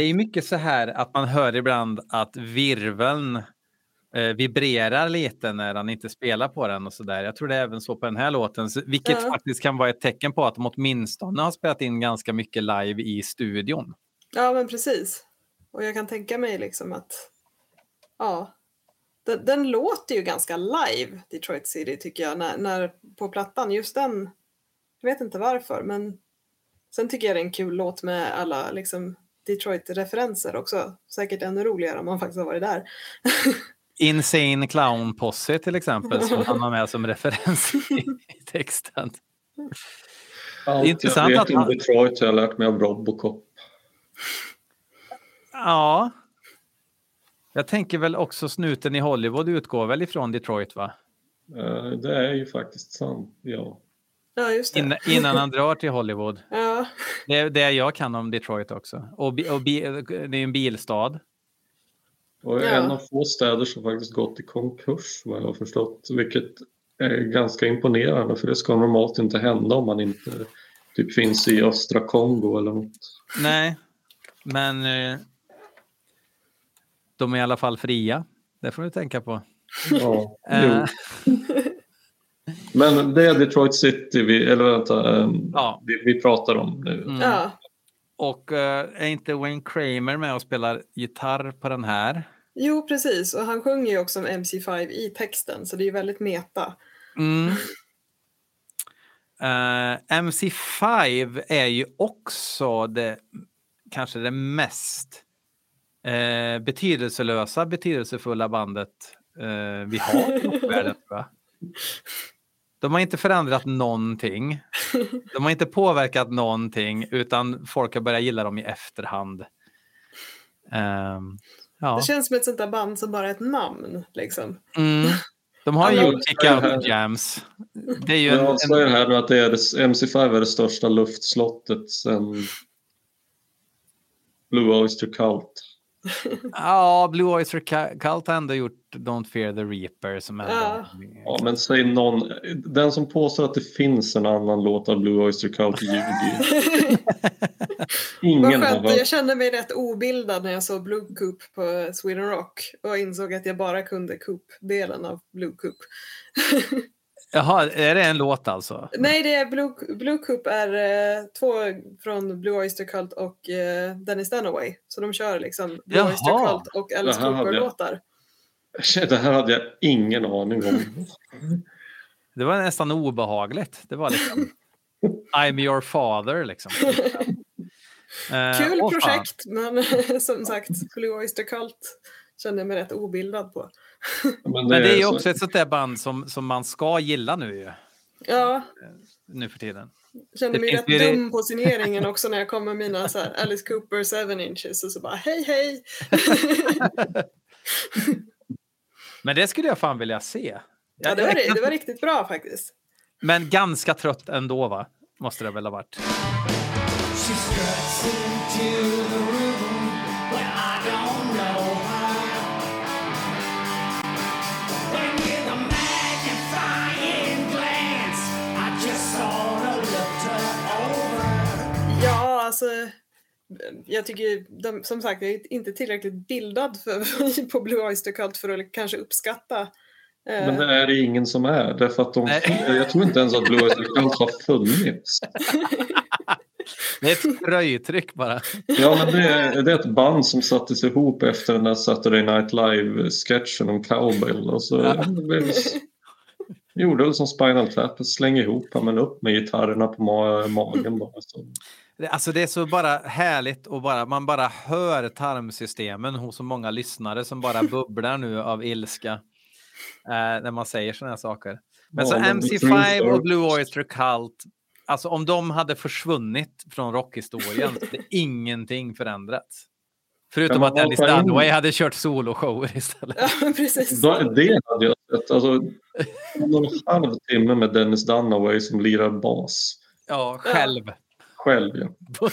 Det är mycket så här att man hör ibland att virveln eh, vibrerar lite när han inte spelar på den och så där. Jag tror det är även så på den här låten, vilket ja. faktiskt kan vara ett tecken på att de åtminstone har spelat in ganska mycket live i studion. Ja, men precis. Och jag kan tänka mig liksom att ja, den, den låter ju ganska live, Detroit City, tycker jag, när, när, på plattan. Just den, jag vet inte varför, men sen tycker jag det är en kul låt med alla liksom Detroit-referenser också. Säkert ännu roligare om man faktiskt har varit där. (laughs) Insane Clown Posse till exempel som han har med som referens i, (laughs) texten. Allt intressant jag vet om Detroit har jag lärt mig av Robocop. Ja. Jag tänker väl också snuten i Hollywood utgår väl ifrån Detroit va? Uh, det är ju faktiskt sant, ja. Ja, just det. Innan, innan han drar till Hollywood. (laughs) Ja. Det är det jag kan om Detroit också. Och, bi- och bi- det är en bilstad. Och Ja. en av få städer som faktiskt gått i konkurs vad jag har förstått. Vilket är ganska imponerande för det ska normalt inte hända om man inte typ finns i östra Kongo eller något. Nej, men eh, de är i alla fall fria. Det får du tänka på. Ja. (laughs) Men det är Detroit City vi, eller vänta, eh, Ja. vi, vi pratar om nu. mm. ja. Och eh, är inte Wayne Kramer med och spelar gitarr på den här? Jo, precis. Och han sjunger ju också om MC5 i texten, så det är ju väldigt meta. Mm. (laughs) Eh, MC5 är ju också det kanske det mest eh, betydelselösa, betydelsefulla bandet eh, vi har i rockvärlden. (laughs) De har inte förändrat någonting. De har inte påverkat någonting utan folk har börjat gilla dem i efterhand. Ehm, ja. Det känns som ett sånt där band som bara är ett namn. Liksom. Mm. De har ju gjort Kick Out Jams. Det är ju en, Jag en, avslöjar här nu att det är det, MC5 är det största luftslottet sen Blue Oyster Cult. Ja, Blue Oyster Cu- Cult har ändå gjort Don't Fear the Reaper som ändå... Ja. Ja, men säg någon, den som påstår att det finns en annan låt av Blue Oyster Cult ljuger ju. (laughs) Ingen har skönt, hört. jag kände mig rätt obildad när jag såg Blue Coop på Sweden Rock och insåg att jag bara kunde Coop-delen av Blue Coop. (laughs) Jaha, är det en låt alltså? Nej, det är Blue, Blue Coop är eh, två från Blue Oyster Cult och eh, Dennis Dunaway. Så de kör liksom Blue Jaha. Oyster Cult och Alice Det här hade jag- Cooper-låtar. Det här hade jag ingen aning om. (laughs) Det var nästan obehagligt. Det var liksom I'm your father liksom. (laughs) Eh, Kul åh, fan. projekt, men (laughs) som sagt, Blue Oyster Cult kände jag mig rätt obildad på. Men Men det är ju så- också ett sånt där band som, som man ska gilla nu ju, Ja, nu för tiden. kände Det mig rätt det- dum på signeringen också när jag kom med mina så här, Alice Cooper 7 inches och så bara hej hej. (laughs) Men det skulle jag fan vilja se. Ja, det var, det, det var riktigt bra faktiskt. Men ganska trött ändå va? Måste det väl ha varit. Alltså. Jag tycker de, som sagt, jag är inte tillräckligt bildad för, (laughs) på Blue Oyster Cult för att kanske uppskatta. eh, Men det är det ingen som är. Därför att de, jag tror inte ens att Blue Oyster Cult har funnits. (laughs) Det är ett tröjtryck bara. Ja, men det är, det är ett band som sattes ihop efter den där Saturday Night Live-sketchen om cowbell. Och så Ja. gjorde det som Spinal Tap, släng ihop men upp med gitarrerna på ma- magen bara. Så. Det- Alltså det är så bara härligt och bara, man bara hör tarmsystemen hos så många lyssnare som bara (laughs) bubblar nu av ilska eh, när man säger sådana här saker. Men Ja, så men MC5 och Blue Oyster Cult, alltså om de hade försvunnit från rockhistorien så hade ingenting förändrats. Förutom att in? Dunaway hade kört soloshower istället. Ja, precis. Det hade jag sett. Alltså, en och en halv timme med Dennis Dunaway som lirar bas. Ja, själv. Själv ja. (laughs)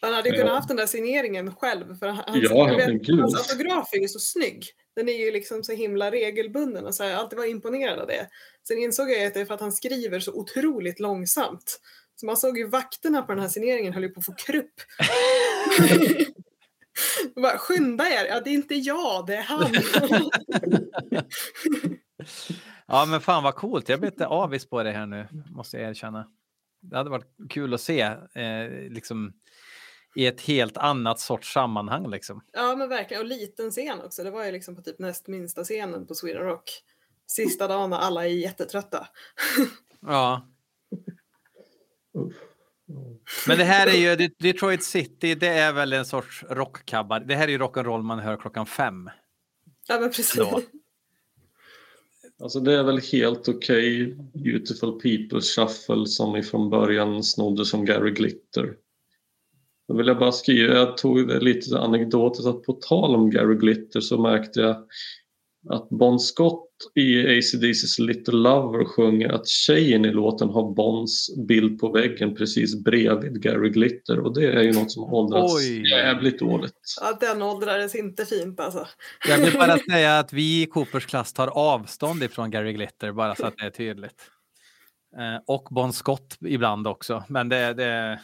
Han hade ju Ja. kunnat haft den där signeringen själv. För han, hans, Ja, vet, hans autograf är ju så snygg. Den är ju liksom så himla regelbunden och så här, jag har alltid varit imponerad av det. Sen insåg jag att det är för att han skriver så otroligt långsamt. Så man såg ju vakterna på den här signeringen höll ju på att få krupp. (laughs) Bara, Skynda er! Ja, det är inte jag, det är han. (laughs) Ja, men fan vad coolt. Jag blir lite avis på det här nu, måste jag erkänna. Det hade varit kul att se eh, liksom, i ett helt annat sorts sammanhang. Liksom. ja, men verkligen. Och liten scen också. Det var ju liksom på typ näst minsta scenen på Sweden Rock. Sista dagen när alla är jättetrötta. (laughs) Ja. Men det här är ju Det- Detroit City, det är väl en sorts rockkabbar. Det här är ju rock'n'roll man hör klockan fem. Ja, men precis. Då. Alltså det är väl helt okej Beautiful People Shuffle som ifrån början snodde som Gary Glitter. Då vill jag bara skriva, jag tog det lite anekdotiskt att på tal om Gary Glitter så märkte jag att Bon Scott i ACDC's Little Lover sjunger att tjejen i låten har Bons bild på väggen precis bredvid Gary Glitter och det är ju något som åldrats Oj. jävligt dåligt. Ja, den åldrades inte fint alltså. Jag vill bara (laughs) säga att vi i Coopers klass tar avstånd ifrån Gary Glitter, bara så att det är tydligt. Eh, och Bon Scott ibland också, men det... det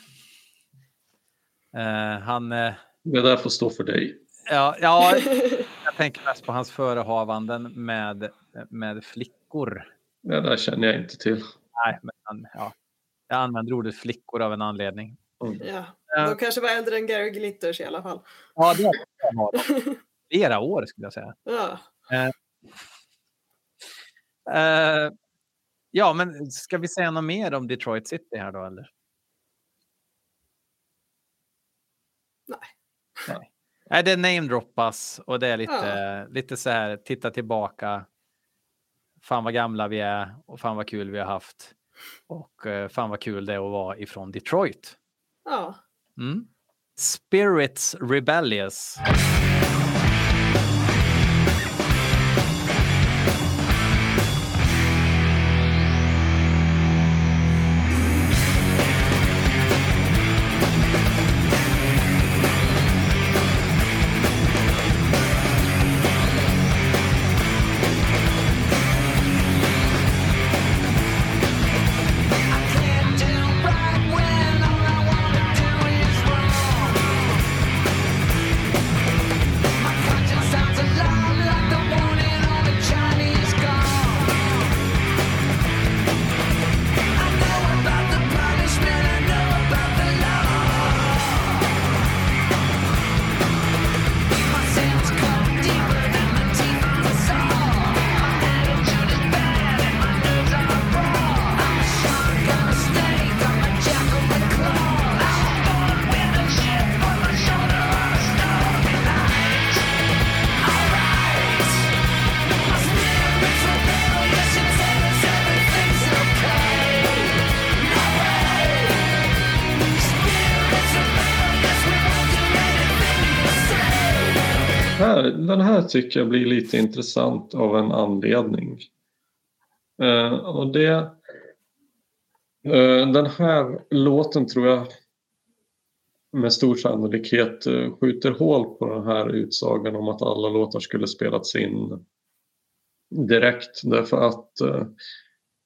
eh, han... Eh, Det där får stå för dig. ja, ja, (laughs) jag tänker mest på hans förehavanden med, med flickor. Det där känner jag inte till. Nej, men han, ja. Jag använder ordet flickor av en anledning. Ja, de kanske var äldre än Gary Glitters i alla fall. Ja, det var (laughs) flera år skulle jag säga. Ja. Eh, ja, men ska vi säga något mer om Detroit City här då eller? Nej. Nej, Nej det namedroppas och det är lite, lite så här, titta tillbaka. Fan vad gamla vi är och fan vad kul vi har haft. Och eh, fan vad kul det är att vara ifrån Detroit. ja. Mm. Spirits Rebellious. Den här tycker jag blir lite intressant av en anledning. Eh, och det, eh, den här låten tror jag med stor sannolikhet eh, skjuter hål på den här utsagan om att alla låtar skulle spelats in direkt. Därför att eh,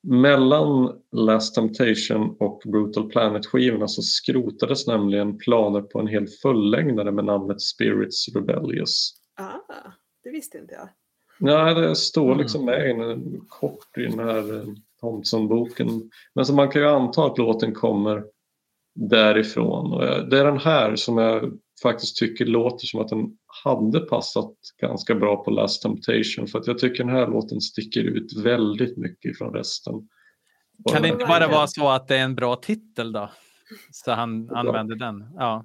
mellan Last Temptation och Brutal Planet-skivorna så skrotades nämligen planer på en hel fullängdare med namnet Spirits Rebellious. Ah, det visste inte jag. Nej, det står Mm. liksom med i en, kort i den här eh, Thompson-boken. Men så man kan ju anta att låten kommer därifrån. Och jag- det är den här som jag faktiskt tycker låter som att den hade passat ganska bra på Last Temptation. För att jag tycker den här låten sticker ut väldigt mycket från resten. Kan det inte bara vara så att det är en bra titel då? Så han använder den. Ja.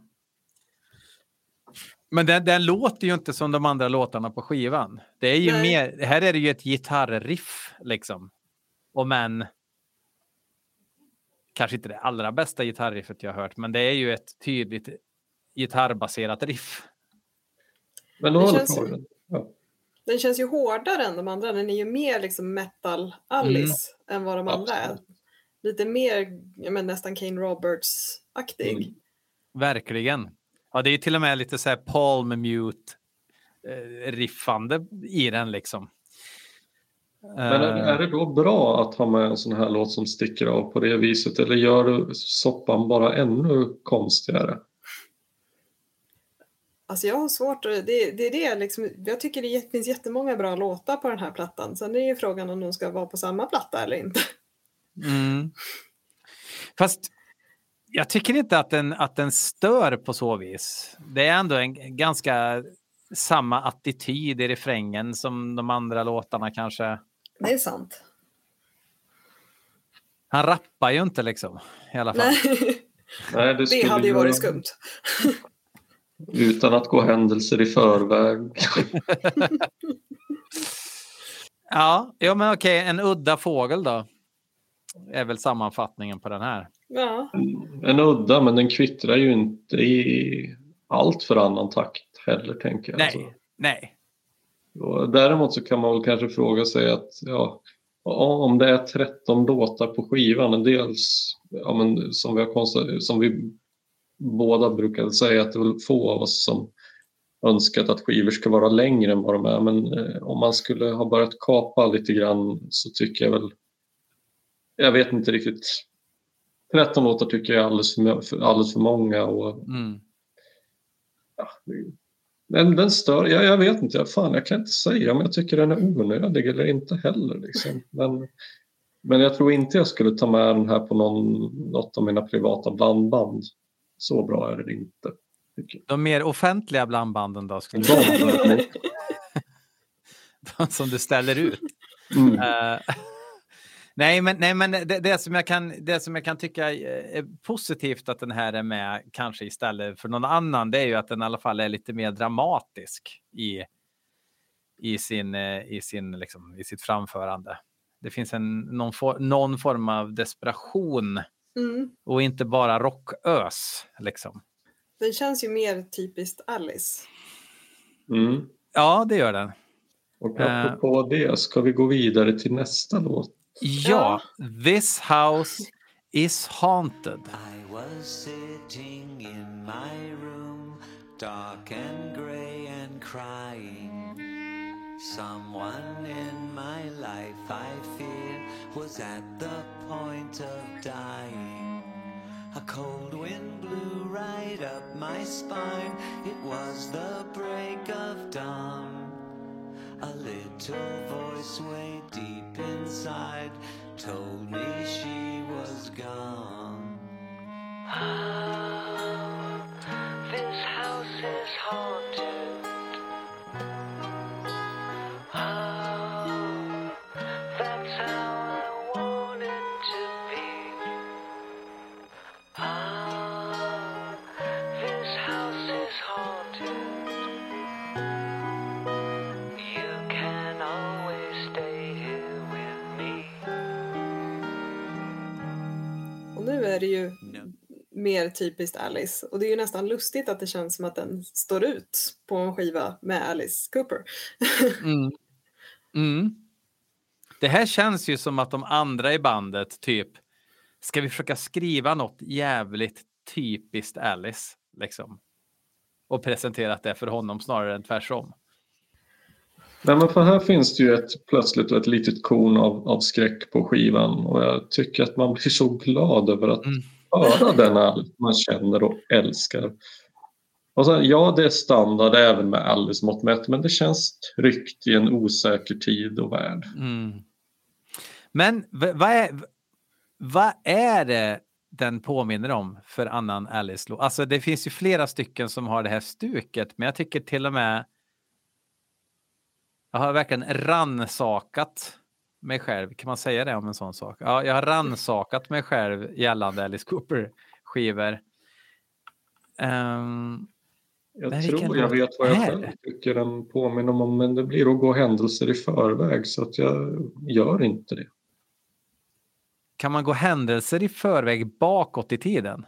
Men den, den låter ju inte som de andra låtarna på skivan. Det är ju Nej. mer, här är det ju ett gitarriff liksom. Och men kanske inte det allra bästa gitarriffet jag har hört, men det är ju ett tydligt gitarrbaserat riff. Men håller känns ju- den. Ja. Den känns ju hårdare än de andra. Den är ju mer liksom metal-Alice än vad de andra är. Absolut. Lite mer men nästan Kane Roberts-aktig. Mm. Verkligen. Ja, det är ju till och med lite så här palm mute eh, riffande i den liksom. Men är, Eh, är det då bra att ha med en sån här låt som sticker av på det viset eller gör du soppan bara ännu konstigare? Alltså jag har svårt att, det, det är det liksom, jag tycker det finns jättemånga bra låtar på den här plattan. Sen är ju frågan om de ska vara på samma platta eller inte. Mm. Fast jag tycker inte att den, att den stör på så vis. Det är ändå en ganska samma attityd i refrängen som de andra låtarna kanske. Det är sant. Han rappar ju inte liksom i alla fall. Nej, (laughs) Nej, det skulle hade ju varit skumt. Utan att gå händelser i förväg. (laughs) Ja, ja men okej, en udda fågel då. Är väl sammanfattningen på den här. Ja, En udda, men den kvittrar ju inte i allt för annan takt heller, tänker jag. Nej, Alltså, nej. Och däremot så kan man väl kanske fråga sig att ja, om det är 13 låtar på skivan, dels ja, men som, vi har konstat, som vi båda brukar säga att det är väl få av oss som önskat att skivor ska vara längre än vad de är men eh, om man skulle ha börjat kapa lite grann så tycker jag väl jag vet inte riktigt 13 låtar tycker jag är alldeles för, alldeles för många och Mm. ja, men den stör, jag, jag vet inte, fan jag kan inte säga om jag tycker den är onödig eller inte heller. Liksom. Men, men jag tror inte jag skulle ta med den här på någon, något av mina privata blandband. Så bra är den inte. jag. De mer offentliga blandbanden då? Skulle De jag emot. (laughs) de som du ställer ut? Mm. Eh, nej, men, nej, men det, det, som jag kan, det som jag kan tycka är positivt att den här är med kanske istället för någon annan, det är ju att den i alla fall är lite mer dramatisk i, i, sin, eh, i, sin, liksom, i sitt framförande. Det finns en, någon, for, någon form av desperation Mm. och inte bara rockös. Liksom. Den känns ju mer typiskt Alice. Mm. Ja, det gör den. Och Eh. apropå det, ska vi gå vidare till nästa låt? Ja, This House is Haunted. I was sitting in my room, dark and grey and crying. Someone in my life I fear was at the point of dying. A cold wind blew right up my spine. It was the break of dawn. A little voice way deep inside told me she was gone. Ah, this house is haunted. Det ju mer typiskt Alice. Och det är ju nästan lustigt att det känns som att den står ut på en skiva med Alice Cooper. (laughs) Mm. Mm. Det här känns ju som att de andra i bandet typ ska vi försöka skriva något jävligt typiskt Alice liksom. Och presentera det för honom snarare än tvärsom. Nej, men för här finns det ju ett, plötsligt ett litet korn av, av skräck på skivan och jag tycker att man blir så glad över att Mm. höra den Alice man känner och älskar. Och sen, ja, det är standard även med Alice mått mätt, men det känns tryggt i en osäker tid och värld. Mm. Men vad är, vad är det den påminner om för annan Alice-låt? Alltså det finns ju flera stycken som har det här stuket, men jag tycker till och med jag har verkligen ransakat mig själv. Kan man säga det om en sån sak? Ja, jag har ransakat mig själv gällande Alice Cooper-skivor. Ehm, Jag tror jag vet vad jag själv tycker den påminner om, men det blir att gå händelser i förväg så att jag gör inte det. kan man gå händelser i förväg bakåt i tiden?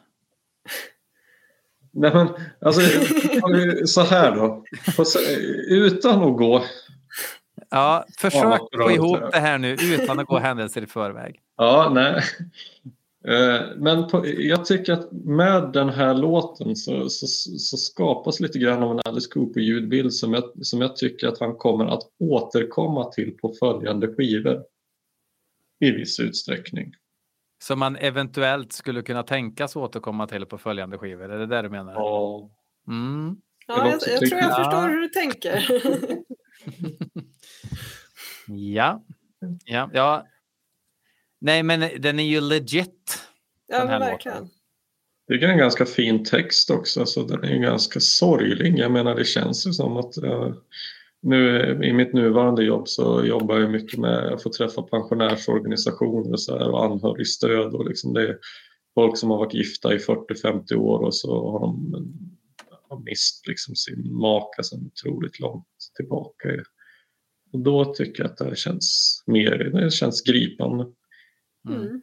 Nej, men alltså, så här då. Utan att gå Ja, försök få ihop det här nu utan att gå händelser i förväg. Ja, nej. Eh, Men på, jag tycker att med den här låten så, så, så skapas lite grann av en Alice Cooper-ljudbild som jag, som jag tycker att han kommer att återkomma till på följande skivor. I viss utsträckning. Som man eventuellt skulle kunna tänkas återkomma till på följande skivor. Är det det du menar? Ja. Mm. Ja, jag, jag tror jag förstår hur du tänker. (laughs) Ja. ja, ja. Nej, men den är ju legit. ja, Den här men verkligen. Det är en ganska fin text också, så den är ju ganska sorglig. Jag menar, det känns ju som att eh, nu i mitt nuvarande jobb så jobbar jag mycket med att få träffa pensionärsorganisationer och, så här, och anhörigstöd och liksom det är folk som har varit gifta i 40-50 år och så har de har mist liksom sin maka sedan otroligt långt tillbaka. Och då tycker jag att det känns mer, det känns gripande. Mm. Mm.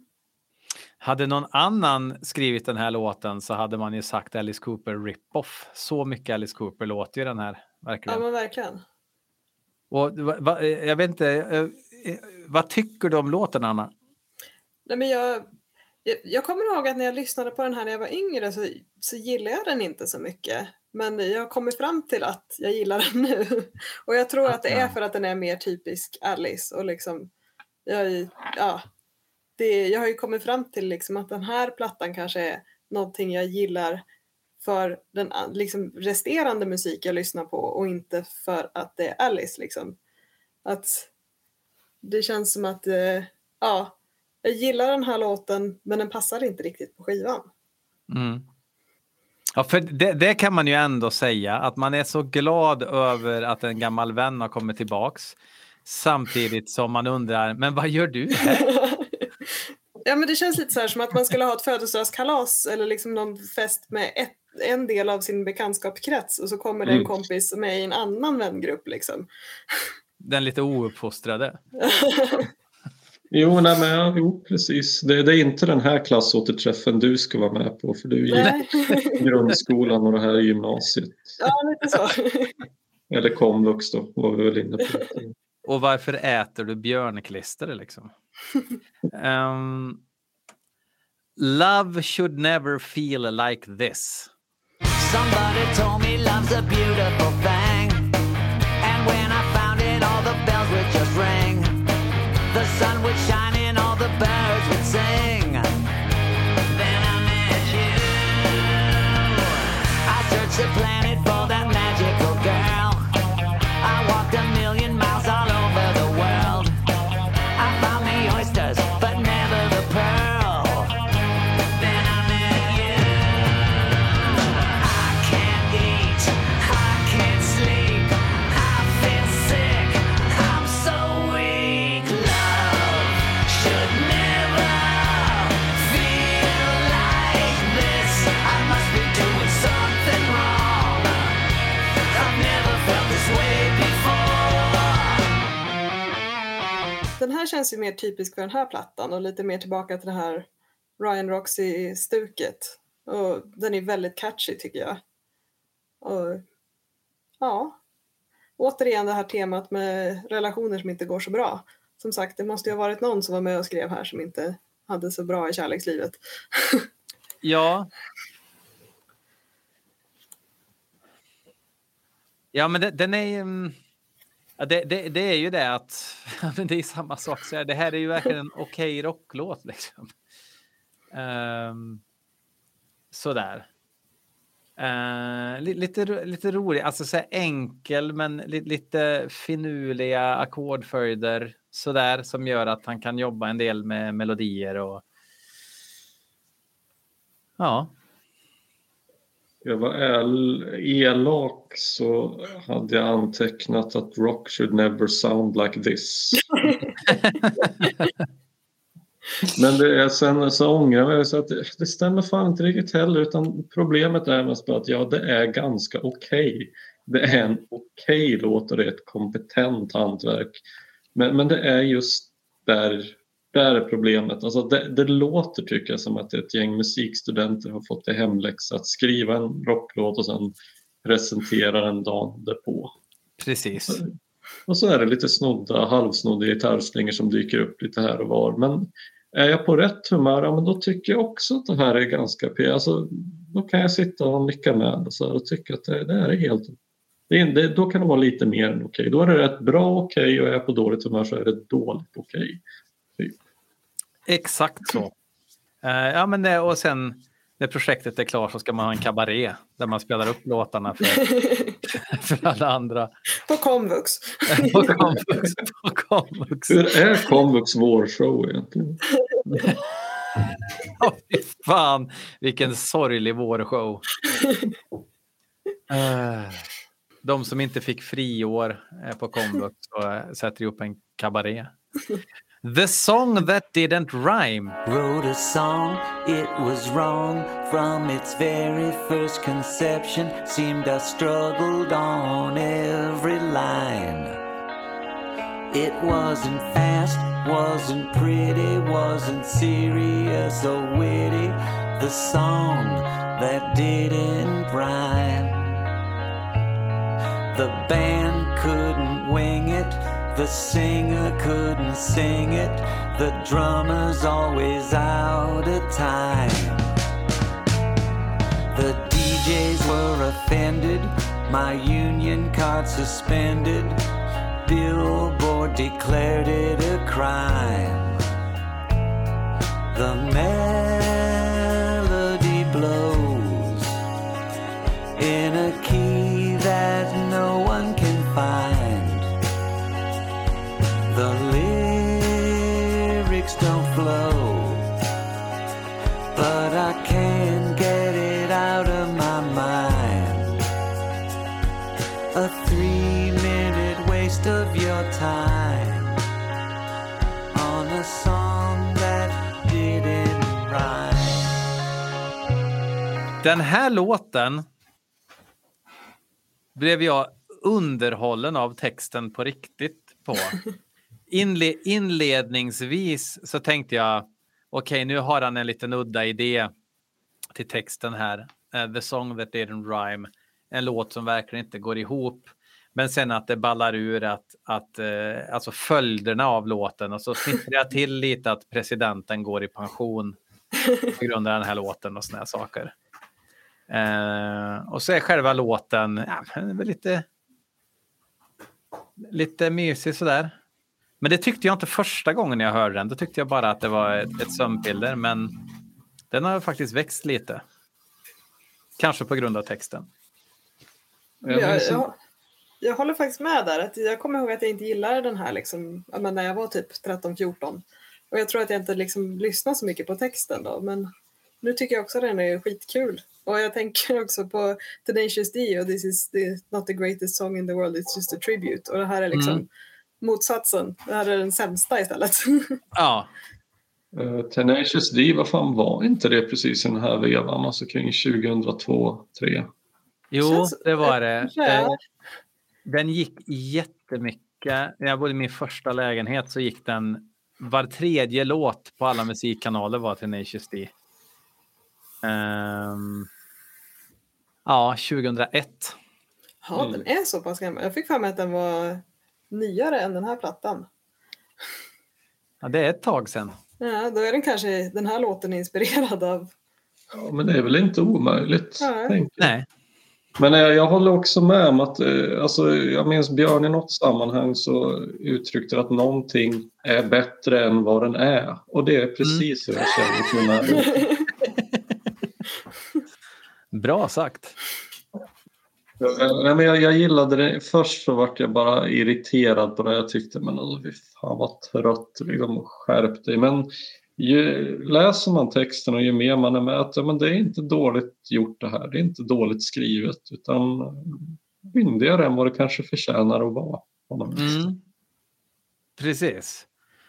Hade någon annan skrivit den här låten så hade man ju sagt Alice Cooper rip-off. Så mycket Alice Cooper låter ju den här. Ja, Verkligen. men verkligen. Och, va, va, jag vet inte, eh, eh, vad tycker du om låten Anna? Nej, men jag, jag, jag kommer ihåg att när jag lyssnade på den här när jag var yngre så, så gillade jag den inte så mycket. Men jag har kommit fram till att jag gillar (laughs) den nu. Och jag tror att det är för att den är mer typisk Alice. Och liksom, jag, ja, det, jag har ju kommit fram till liksom att den här plattan kanske är någonting jag gillar för den liksom, resterande musik jag lyssnar på och inte för att det är Alice. Liksom. Att det känns som att eh, ja, jag gillar den här låten men den passar inte riktigt på skivan. Mm. Ja, för det, det, kan man ju ändå säga att man är så glad över att en gammal vän har kommit tillbaks samtidigt som man undrar, men vad gör du här? (laughs) ja, men det känns lite så här som att man skulle ha ett födelsedagskalas eller liksom någon fest med ett, en del av sin bekantskapskrets och så kommer det en Mm. kompis som är i en annan vängrupp liksom. Den lite ouppfostrade. (laughs) Jo, nej, men, ja, jo precis. Det, det är inte den här klassåterträffen du ska vara med på för du är i (laughs) grundskolan och det här är gymnasiet. ja, lite så. (laughs) Eller komvux då, var vi väl inne på. Och varför äter du björnklister liksom? (laughs) Ehm, love should never feel like this. Somebody told me love's a beautiful thing. And when I found it, all the bells would just ring. And all the birds would sing. Then I met you. I searched the planet Den här känns ju mer typisk för den här plattan och lite mer tillbaka till det här Ryan Roxy-stuket. Och den är väldigt catchy tycker jag. Och ja, återigen det här temat med relationer som inte går så bra. Som sagt, det måste ju ha varit någon som var med och skrev här som inte hade så bra i kärlekslivet. (laughs) Ja. Ja, men den, den är Um Ja, det, det, det är ju det att (laughs) det är samma sak. Så här, det här är ju verkligen en okej rocklåt. Liksom. Um, sådär. Uh, li, lite, lite rolig, alltså så här enkel men li, lite finurliga ackordföljder sådär som gör att han kan jobba en del med melodier och ja. Jag var el, elak så hade jag antecknat att rock should never sound like this. (laughs) Men det är, sen så ångrar jag mig så att det, det stämmer fan inte riktigt heller utan problemet är mest bara att ja, det är ganska okej. Det är en okej låt och det är ett kompetent hantverk. Men, men det är just där, där är problemet. Alltså det, det låter tycker jag som att ett gäng musikstudenter har fått i hemläxa att skriva en rocklåt och sen presentera den dagen därpå. Precis. Och så är det lite snodda, halvsnodda gitarrslingor som dyker upp lite här och var. Men är jag på rätt humör, ja, men då tycker jag också att det här är ganska p. Alltså, då kan jag sitta och nicka med och, så här och tycka att det, det här är helt... Det det, då kan det vara lite mer än okej. Då är det rätt bra okej och är jag på dåligt humör så är det dåligt okej. Exakt så. Eh, ja, men det, och sen när projektet är klart så ska man ha en kabaré där man spelar upp låtarna för, (laughs) för alla andra. På komvux. (laughs) på komvux. På komvux. Hur är komvux vårshow egentligen? (laughs) Fy fan, vilken sorglig vårshow. Eh, De som inte fick friår eh, på komvux sätter ihop en kabaré. The song that didn't rhyme. Wrote a song, it was wrong from its very first conception. Seemed I struggled on every line. It wasn't fast, wasn't pretty, wasn't serious or witty. The song that didn't rhyme. The band. The singer couldn't sing it. The drummer's always out of time. The DJs were offended. My union card suspended. Billboard declared it a crime. The melody Den här låten blev jag underhållen av texten på riktigt på. (laughs) Inle inledningsvis så tänkte jag, okej nu har han en liten udda idé till texten här. Eh, The song that didn't rhyme. En låt som verkligen inte går ihop. Men sen att det ballar ur att, att eh, alltså följderna av låten och så snittrar jag till lite att presidenten går i pension på grund av den här låten och såna här saker. Eh, och så är själva låten ja, lite, lite mysig sådär. Men det tyckte jag inte första gången jag hörde den. Då tyckte jag bara att det var ett, ett sömnpiller. Men den har faktiskt växt lite. Kanske på grund av texten. Jag Jag, jag, jag håller faktiskt med där. Att jag kommer ihåg att jag inte gillade den här liksom, men när jag var typ 13-14. Och jag tror att jag inte liksom lyssnade så mycket på texten då. Men nu tycker jag också att den är skitkul. Och jag tänker (laughs) också på Tenacious D och This is the, not the greatest song in the world, it's just a tribute. Och det här är liksom Mm. motsatsen. Det här är den sämsta istället. (laughs) Ja, Eh, Tenacious D, vad fan var inte det precis i den här vevan? Alltså kring 2002, 2003? jo, det var det. Eh, Den gick jättemycket. När jag bodde i min första lägenhet så gick den var tredje låt på alla musikkanaler var Tenacious D. Ehm, ja, 2001. Ja, Mm. den är så pass gammal. Jag fick för mig att den var nyare än den här plattan. Ja, det är ett tag sedan. Ja, då är den kanske den här låten inspirerad av... Ja, men det är väl inte omöjligt. Jag. Nej. Men jag, jag håller också med om att, eh, alltså, jag minns Björn i något sammanhang så uttryckte att någonting är bättre än vad den är. Och det är precis hur jag känner (laughs) med den här låten. Bra sagt. Nej, men jag, jag gillade det. Först så vart jag bara irriterad på det. Jag tyckte men alltså, fy fan vad trött. Liksom, skärp dig. Men ju, läser man texten och ju mer man är med att ja, men det är inte dåligt gjort det här. Det är inte dåligt skrivet utan myndigare än vad det kanske förtjänar att vara. på något vis. Mm. Precis.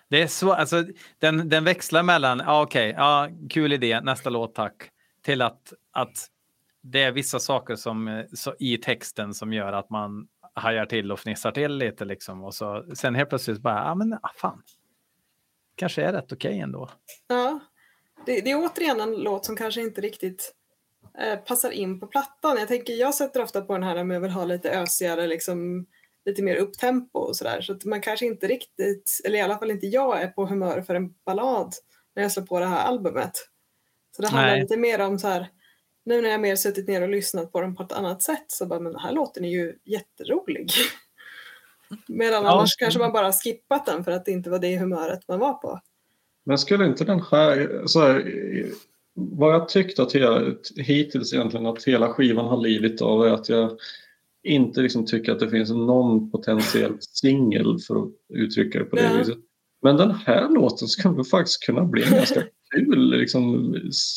Det är så, alltså, den, den växlar mellan, ja okej, ja, kul idé, nästa låt tack, till att, att det är vissa saker som, eh, så, i texten som gör att man hajar till och fnissar till lite liksom. Och så, sen helt plötsligt bara, ja men ah, fan, kanske är rätt okej ändå. Ja, det, det är återigen en låt som kanske inte riktigt eh, passar in på plattan. Jag tänker, jag sätter ofta på den här om jag vill ha lite ösigare, liksom, lite mer upptempo och sådär. Så att man kanske inte riktigt, eller i alla fall inte jag, är på humör för en ballad när jag slår på det här albumet. Så det handlar Nej. lite mer om så här, nu när jag mer suttit ner och lyssnat på den på ett annat sätt så bara, men den här låten är ju jätterolig. (laughs) Medan Ja. annars kanske man bara skippat den för att det inte var det humöret man var på. Men skulle inte den här, så här vad jag tyckt att hela, hittills egentligen att hela skivan har lidit av är att jag inte liksom tycker att det finns någon potentiell singel för att uttrycka det på det Ja. viset. Men den här låten väl faktiskt kunna bli en ganska kul liksom,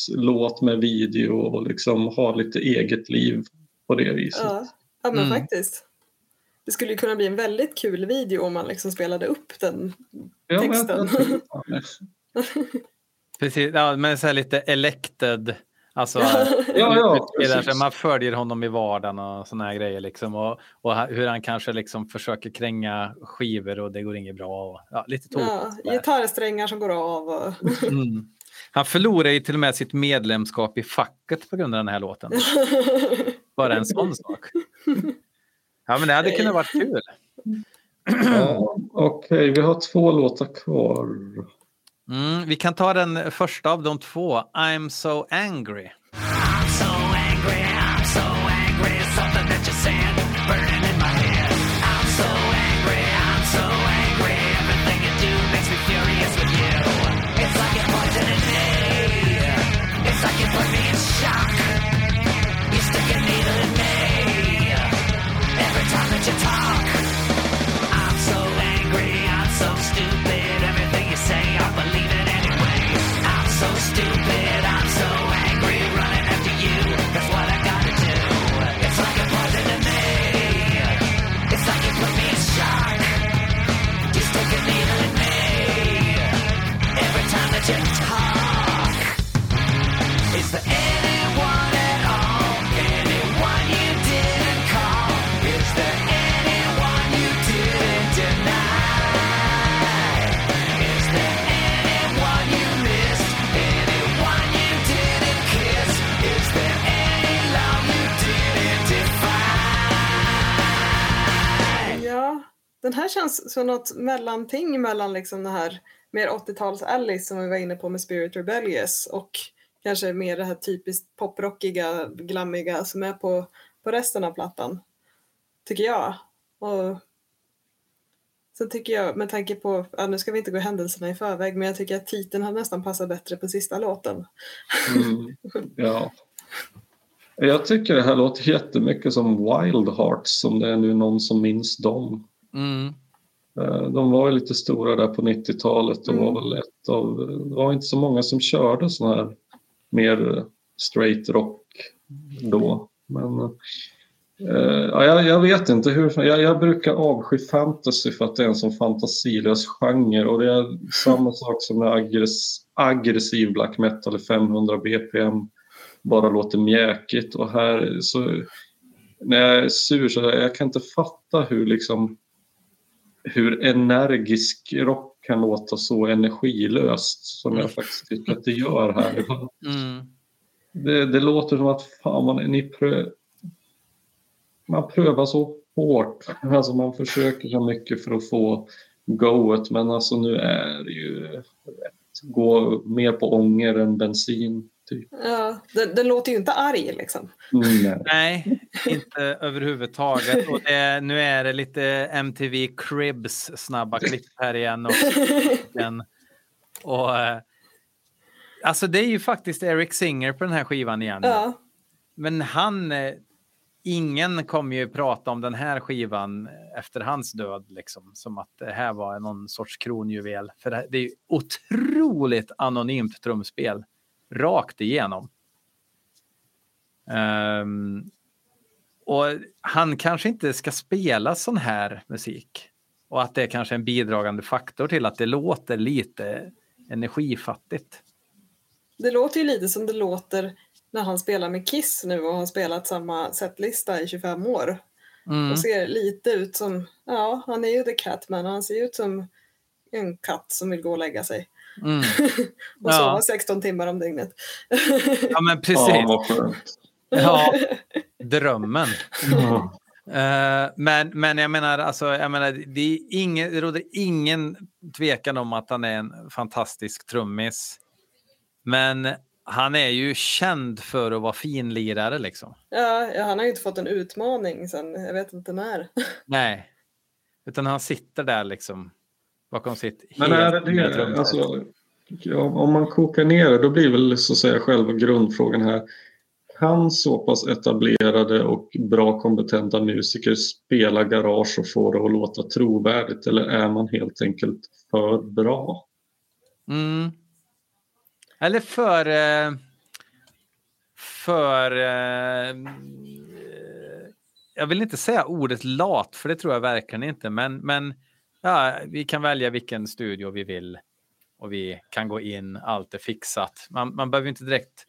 låt med video och liksom ha lite eget liv på det viset. Ja, ja men Mm. faktiskt. Det skulle ju kunna bli en väldigt kul video om man liksom spelade upp den. Ja, men- texten. (laughs) Precis, ja, men så här lite elected. Alltså, Ja, ja, man följer honom i vardagen och såna här grejer. Liksom, och, och hur han kanske liksom försöker kränga skivor och det går inget bra. Och, ja, lite tokigt. Ja, gitarrsträngar som går av. Och... Mm. Han förlorar ju till och med sitt medlemskap i facket på grund av den här låten. (laughs) Bara en sån sak. Ja, men det hade kunnat varit kul. Ja, Okej, vi har två låtar kvar. Mm, vi kan ta den första av de två, I'm so angry. Den här känns som något mellanting mellan liksom det här mer 80-tals Alice som vi var inne på med Spirit Rebellious och kanske mer det här typiskt poprockiga, glammiga som är på, på resten av plattan. Tycker jag. Och sen tycker jag, med tanke på, ja, nu ska vi inte gå händelserna i förväg, men jag tycker att titeln hade nästan passat bättre på sista låten. Mm, ja. Jag tycker det här låter jättemycket som Wild Hearts, om det är nu någon som minns dem. Mm. Eh, De var lite stora där på 90-talet och Mm. var väl ett av, det var inte så många som körde sån här mer straight rock då. Men eh, ja, jag, jag vet inte hur, jag, jag brukar avsky fantasy för att det är en sån fantasilös genre och det är samma sak som med aggress, aggressiv black metal i 500 bpm bara låter mjäkigt och här så när jag är sur så jag kan inte fatta hur liksom hur energisk rock kan låta så energilöst som jag faktiskt tycker att det gör här. (laughs) Mm. Det, det låter som att fan, man, ni prö, man prövar så hårt. Alltså man försöker så mycket för att få goet men alltså nu är det ju gå mer på ånger än bensin. Typ. Ja, den, den låter ju inte arg liksom. Mm, nej. Nej, inte överhuvudtaget. Och det, nu är det lite MTV Cribs snabba klipp här igen. Och, (laughs) och, eh, alltså det är ju faktiskt Eric Singer på den här skivan igen. ja. Men han, eh, ingen kommer ju prata om den här skivan efter hans död, liksom, som att det här var någon sorts kronjuvel. För det, det är ju otroligt anonymt trumspel, rakt igenom. Ehm, och han kanske inte ska spela sån här musik. Och att det är kanske en bidragande faktor till att det låter lite energifattigt. Det låter ju lite som det låter när han spelar med Kiss nu och har spelat samma setlista i 25 år. Mm. Och ser lite ut som, ja, han är ju The Catman, han ser ut som en katt som vill gå och lägga sig. Mm. (laughs) och Ja. sova 16 timmar om dygnet. Ja, men (laughs) precis. Ja, (laughs) drömmen. Eh, men, men jag menar, alltså, jag menar det, är ingen, det råder ingen tvekan om att han är en fantastisk trummis. Men han är ju känd för att vara finlirare liksom. ja, ja, han har ju inte fått en utmaning sen, jag vet inte när. Nej, utan han sitter där liksom bakom sitt Men är det det, alltså, om man kokar ner det, då blir väl så att säga själva grundfrågan här. Kan så pass etablerade och bra kompetenta musiker spela garage och få det att låta trovärdigt eller är man helt enkelt för bra? Mm. Eller för... Eh, för... Eh, jag vill inte säga ordet lat, för det tror jag verkligen inte. Men, men ja, vi kan välja vilken studio vi vill. Och vi kan gå in, allt är fixat. Man, man behöver inte direkt...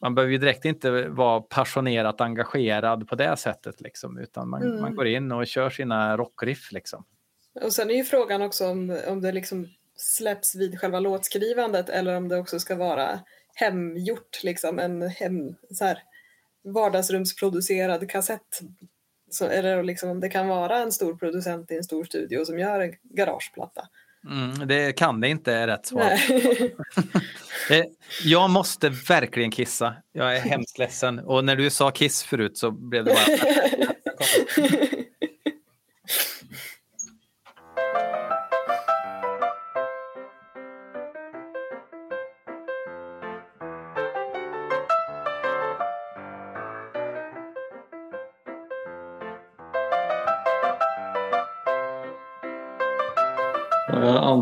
Man behöver ju direkt inte vara passionerat engagerad på det sättet. Liksom, utan man, Mm. man går in och kör sina rockriff. Liksom. Och sen är ju frågan också om, om det liksom släpps vid själva låtskrivandet eller om det också ska vara hemgjort, liksom en hem, så här, vardagsrumsproducerad kassett Så, eller liksom, om det kan vara en stor producent i en stor studio som gör en garageplatta. Mm, det kan det inte är rätt svar. (laughs) Eh, Jag måste verkligen kissa. Jag är hemskt ledsen. Och när du sa kiss förut så blev det bara... (laughs)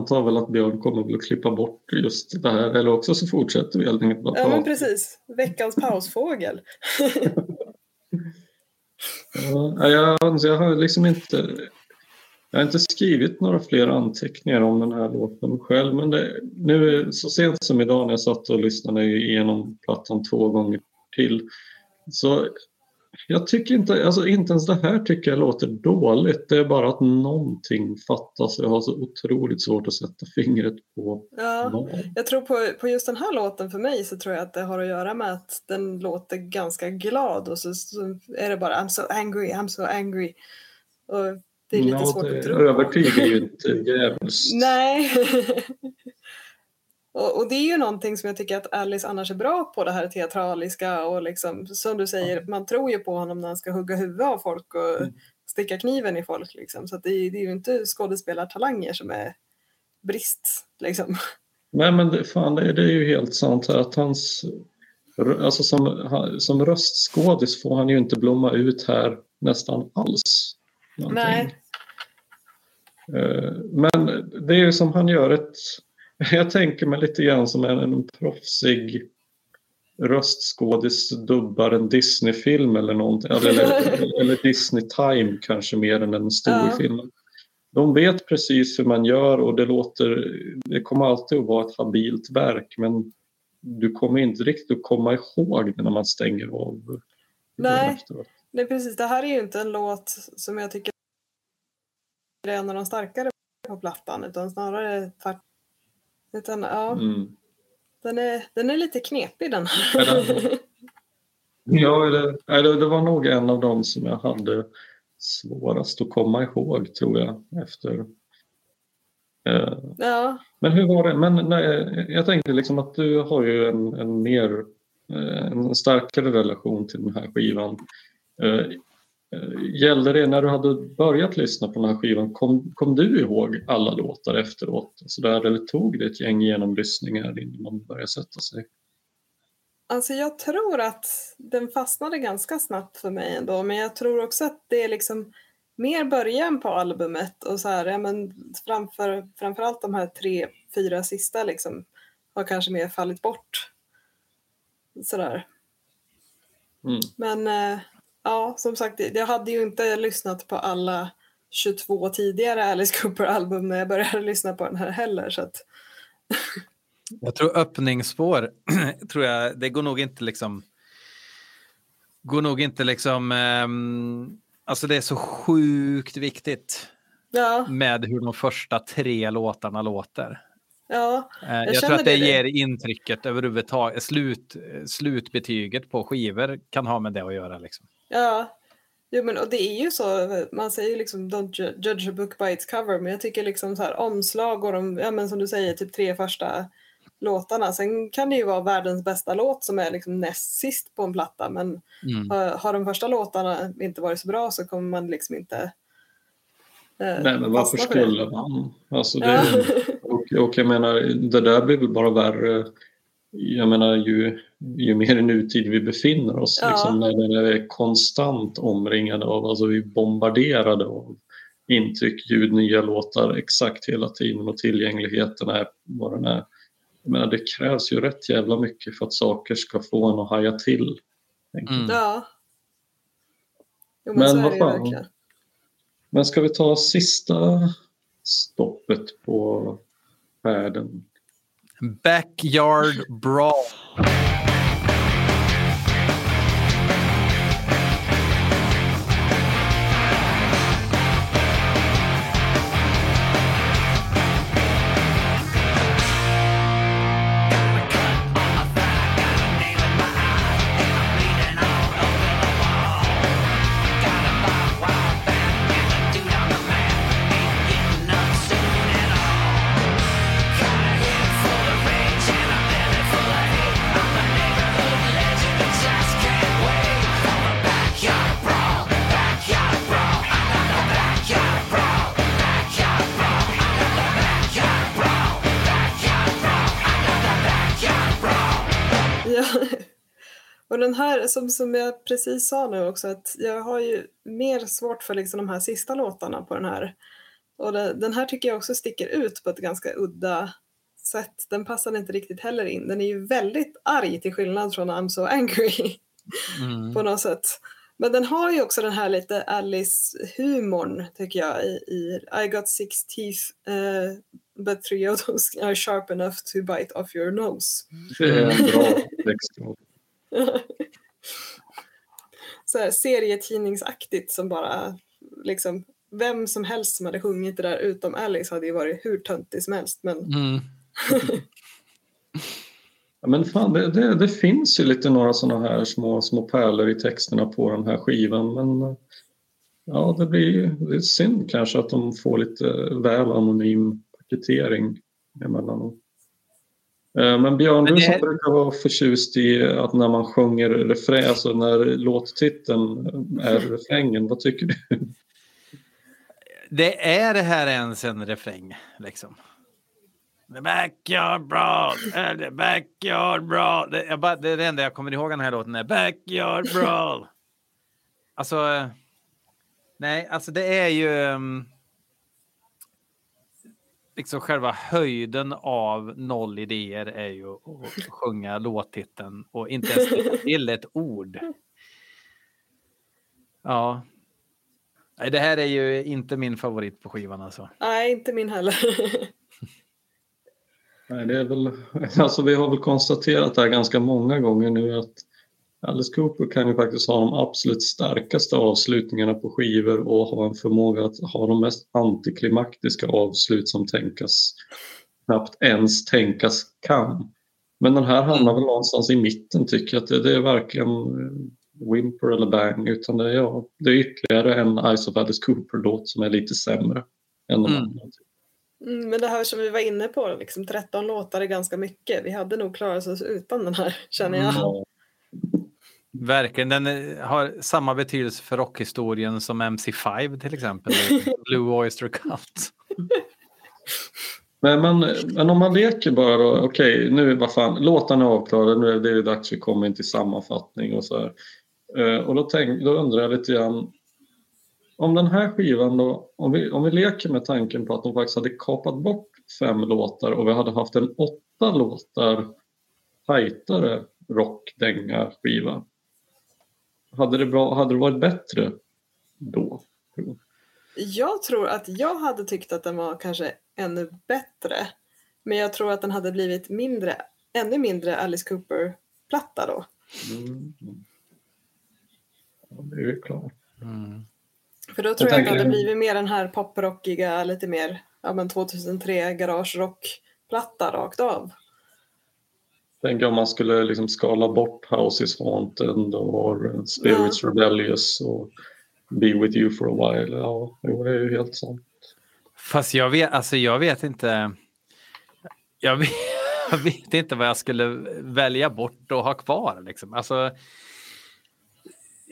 antar väl att Björn kommer väl att klippa bort just det här eller också så fortsätter vi helt enkelt bara ja, men precis. Veckans pausfågel. (laughs) Ja, jag, jag har liksom inte jag har inte skrivit några fler anteckningar om den här låten själv men det, nu så sent som idag när jag satt och lyssnade igenom plattan två gånger till så jag tycker inte, alltså inte ens det här tycker jag låter dåligt. Det är bara att någonting fattas. Jag har så otroligt svårt att sätta fingret på Ja, jag tror på, på just den här låten för mig så tror jag att det har att göra med att den låter ganska glad och så, så är det bara I'm so angry, I'm so angry. Och det är lite Ja, svårt det att tro övertygar ju inte djävulskt. Nej. (laughs) och, och det är ju någonting som jag tycker att Alice annars är bra på, det här teatraliska och liksom, som du säger, man tror ju på honom när han ska hugga huvudet av folk och Mm. sticka kniven i folk liksom. Så det, är- det är ju inte skådespelartalanger som är brist liksom. Nej men det, fan, det, det är ju helt sant här att hans alltså som, som röstskådis får han ju inte blomma ut här nästan alls. någonting. Nej. Eh, Men det är ju som han gör ett... (laughs) Jag tänker mig lite grann som en, en proffsig röstskådis dubbar en Disney-film eller någonting. Eller, eller Disney Time kanske mer än en stor Ja. film. De vet precis hur man gör och det låter... Det kommer alltid att vara ett habilt verk men du kommer inte riktigt att komma ihåg det när man stänger av Nej. Nej precis, det här är ju inte en låt som jag tycker är en av de starkare på plattan utan snarare tvärtom. Utan ja, Mm. den, är, den är lite knepig den Är här. (laughs) Ja, det, det, var nog en av dem som jag hade svårast att komma ihåg tror jag efter. Eh, ja, Men hur var det? Men nej, jag tänkte liksom att du har ju en, en mer eh, en starkare relation till den här skivan. Eh, Gällde det när du hade börjat lyssna på den här skivan, kom, kom du ihåg alla låtar efteråt? Så där, eller tog det ett gäng genomlyssningar innan man började sätta sig? alltså jag tror att den fastnade ganska snabbt för mig ändå men jag tror också att det är liksom mer början på albumet och så här, ja men framför, framförallt de här tre, fyra sista liksom har kanske mer fallit bort. Sådär. Mm. Men eh, ja, som sagt, jag hade ju inte lyssnat på alla 22 tidigare Alice Cooper-album när jag började lyssna på den här heller. Så att, (laughs) Jag tror öppningsspår, (clears throat) tror jag, det går nog inte liksom... Går nog inte liksom... ehm, alltså det är så sjukt viktigt ja, med hur de första tre låtarna låter. ja, Eh, jag, tror att det det. ger intrycket överhuvudtaget. Slut, slutbetyget på skivor kan ha med det att göra. Liksom. Ja. Jo, men och det är ju så, man säger ju liksom don't ju- judge a book by its cover, men jag tycker liksom så här omslag och de, ja men som du säger, typ tre första låtarna. Sen kan det ju vara världens bästa låt som är liksom näst sist på en platta, men Mm. har, har de första låtarna inte varit så bra så kommer man liksom inte eh, Nej, men varför skulle man? Alltså det, Ja. och, och jag menar, det där blir väl bara värre jag menar ju, ju mer i nutid vi befinner oss, Ja. liksom, när vi är konstant omringade av, alltså vi är bombarderade av intryck, ljud, nya låtar exakt hela tiden och tillgängligheten är vad den är. Jag menar, det krävs ju rätt jävla mycket för att saker ska få en att haja till. Mm. Ja. Jo, men, Men vad fan. verkligen. Men ska vi ta sista stoppet på färden? Backyard Brawl. (laughs) Som, som jag precis sa nu också, att jag har ju mer svårt för liksom de här sista låtarna på den här. Och det, den här tycker jag också sticker ut på ett ganska udda sätt. Den passar inte riktigt heller in. Den är ju väldigt arg till skillnad från I'm so angry (laughs) Mm. på något sätt. Men den har ju också den här lite Alice-humorn tycker jag i, i I got six teeth uh, but three of those are sharp enough to bite off your nose. Det är en bra text. (laughs) så här serietidningsaktigt som bara liksom vem som helst som hade sjungit det där utom Alice hade ju varit hur töntig som helst. Men Mm. (laughs) Ja, men fan, det, det, det finns ju lite några sådana här små, små pärlor i texterna på den här skivan. Men ja, det blir det är synd kanske att de får lite väl anonym paketering emellanåt. Eh, Men Björn, Men du det- som brukar vara förtjust i att när man sjunger refräng, alltså när låttiteln är refrängen, vad tycker du? Det är det här ens en refräng liksom. The backyard brawl, eh, the backyard brawl. Det, bara, det är det enda jag kommer ihåg den här låten är backyard brawl. Alltså, eh, nej, alltså det är ju um, liksom själva höjden av noll idéer är ju att sjunga låttiteln och inte ens till ett ord. Ja. Nej, det här är ju inte min favorit på skivan alltså. nej, inte min heller. Nej, det är väl, alltså vi har väl konstaterat det här ganska många gånger nu att Alice Cooper kan ju faktiskt ha de absolut starkaste avslutningarna på skivor och ha en förmåga att ha de mest antiklimaktiska avslut som tänkas knappt ens tänkas kan. Men den här hamnar väl någonstans i mitten tycker jag att det, det är verkligen eh, Whimper eller Bang utan det är, ja, det är ytterligare en Eyes of Alice Cooper-låt som är lite sämre än de Mm. andra. Mm, men det här som vi var inne på, liksom 13 låtar är ganska mycket. Vi hade nog klarat oss utan den här, känner jag. Ja. Verkligen, den eh, har samma betydelse för rockhistorien som MC5 till exempel. (laughs) Blue Oyster Cult. Men, men, men om man leker bara då, okej nu vad fan, låtarna är avklarade, nu är det dags vi kommer in till sammanfattning och så här. Eh, och då, tänk, då undrar jag lite grann, om den här skivan då, om vi, om vi leker med tanken på att de faktiskt hade kapat bort fem låtar och vi hade haft en åtta låtar tajtare rockdänga skiva. Hade det, bra, hade det varit bättre då? Jag tror att jag hade tyckt att den var kanske ännu bättre. Men jag tror att den hade blivit mindre, ännu mindre Alice Cooper-platta då. Mm. Ja, det är klart. Mm. För då tror jag, att det hade blivit mer den här poprockiga, lite mer ja, men 2003 garage-rock-platta rakt av. Tänk om man skulle liksom skala bort House is Haunted och Spirits Rebellious och Be with you for a while. Ja, jo, det är ju helt sant. Fast jag vet, alltså jag vet inte. Jag vet, (laughs) jag vet inte vad jag skulle välja bort och ha kvar. Liksom. Alltså,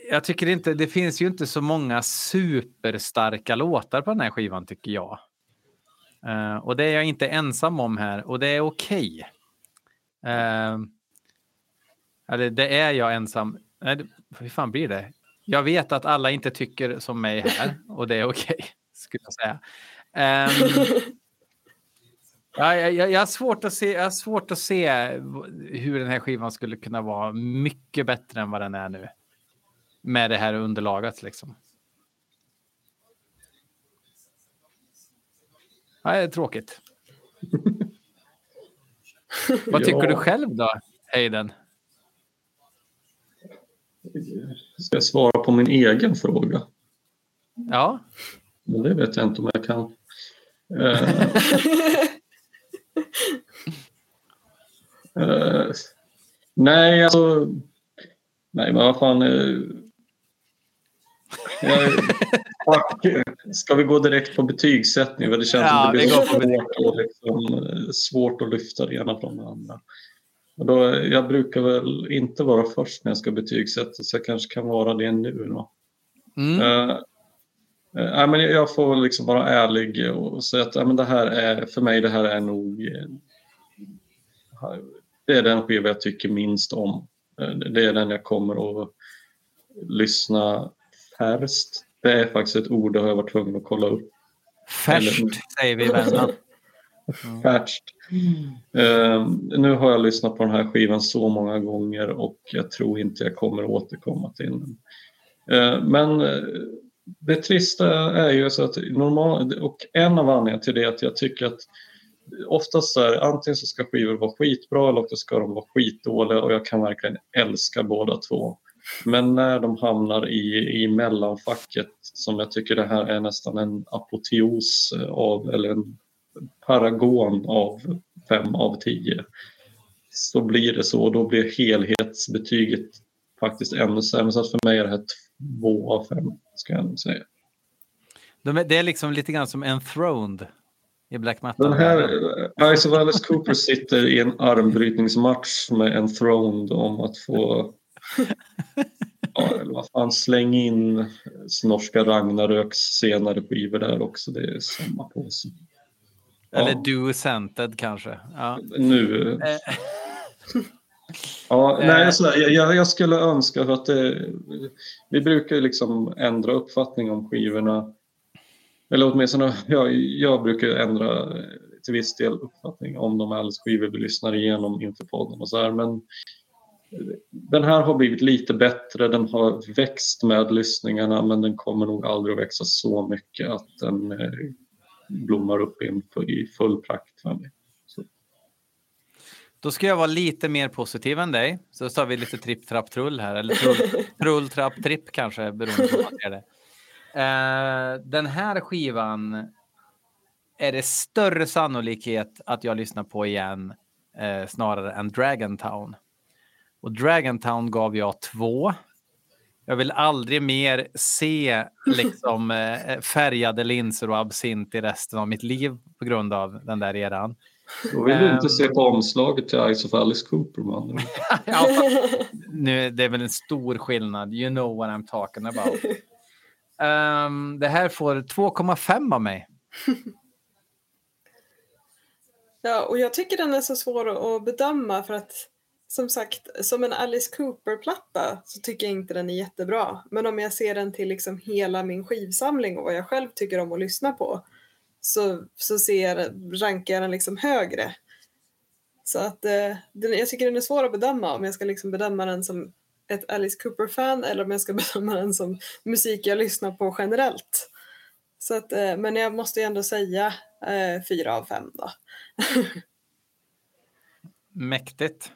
jag tycker inte, det finns ju inte så många superstarka låtar på den här skivan tycker jag. Eh, och det är jag inte ensam om här och det är okej. Eh, eller det är jag ensam. Nej, det- hur fan blir det? Jag vet att alla inte tycker som mig här (laughs) och det är okej, (laughs) skulle jag säga. Ehm, ja, jag, jag, jag, har svårt att se, jag har svårt att se hur den här skivan skulle kunna vara mycket bättre än vad den är nu. Med det här underlaget liksom. Ja, det är tråkigt. (laughs) Vad tycker Ja. du själv då, Hayden? Ska jag svara på min egen fråga? Ja, Men det vet jag inte om jag kan. (laughs) Eh, nej, alltså... Nej, men vad fan... Fuck, ska vi gå direkt på betygssättning? För det känns Ja, som det blir så svårt, och liksom, svårt att lyfta det ena från det andra. Och då, jag brukar väl inte vara först när jag ska betygsätta så jag kanske kan vara det nu. Då. mm. Eh, nej, men jag får liksom vara ärlig och säga att ja, men det här är, för mig det här är nog eh, det är den skiva jag tycker minst om Det är den jag kommer att lyssna färst. Det är faktiskt ett ord det har jag varit tvungen att kolla upp. Eller- säger vi i Värmland. (laughs) Färst. Eh, nu har jag lyssnat på den här skivan så många gånger och jag tror inte jag kommer återkomma till den. Eh, men eh, det trista är ju så att normal, och en av anledningarna till det är att jag tycker att oftast så är antingen så ska skivor vara skitbra eller så ska de vara skitdåliga och jag kan verkligen älska båda två. Men när de hamnar i, i mellanfacket som jag tycker det här är nästan en apoteos av eller en paragon av fem av tio så blir det så och då blir helhetsbetyget faktiskt ännu sämre. Så att för mig är det här två av fem ska jag nog säga. De är, det är liksom lite grann som Enthroned i Black Metal. Den här, eh, Ice of Alice Cooper sitter i en armbrytningsmatch med en throne om att få ja, eller vad fan, släng in norska Ragnaröks senare skivor där också. Det är samma påse. Eller Ja. Do Scented kanske. Ja. Nu. Ja, Eh. nej, så här, jag, jag skulle önska för att det, vi brukar liksom ändra uppfattning om skivorna. Eller åtminstone jag, jag brukar ändra till viss del uppfattning om de Alice skivor vi lyssnar igenom inför podden och så här. Men den här har blivit lite bättre, den har växt med lyssningarna men den kommer nog aldrig att växa så mycket att den eh, blommar upp in i full prakt för mig. Så. Då ska jag vara lite mer positiv än dig. Så tar vi lite tripp, trapp, trull här. Eller trull, (laughs) trull trapp, tripp kanske, beroende på hur man ser det. Eh, den här skivan är det större sannolikhet att jag lyssnar på igen eh, snarare än Dragon Town. Och Dragon Town gav jag två. Jag vill aldrig mer se liksom, eh, färgade linser och absint i resten av mitt liv på grund av den där eran. Då vill du Ehm. inte se på omslaget till Ice of Alice Cooper man. (laughs) ja, (laughs) nu, det är väl en stor skillnad. You know what I'm talking about. Ehm, det här får 2,5 av mig. (laughs) Ja, och jag tycker den är så svår att bedöma för att som sagt, som en Alice Cooper-platta så tycker jag inte den är jättebra. Men om jag ser den till liksom hela min skivsamling och vad jag själv tycker om att lyssna på så, så ser jag, rankar jag den liksom högre. Så att eh, den, jag tycker den är svår att bedöma om jag ska liksom bedöma den som ett Alice Cooper-fan eller om jag ska (laughs) bedöma den som musik jag lyssnar på generellt. Så att, eh, men jag måste ju ändå säga eh, fyra av fem då. (laughs) Mäktigt.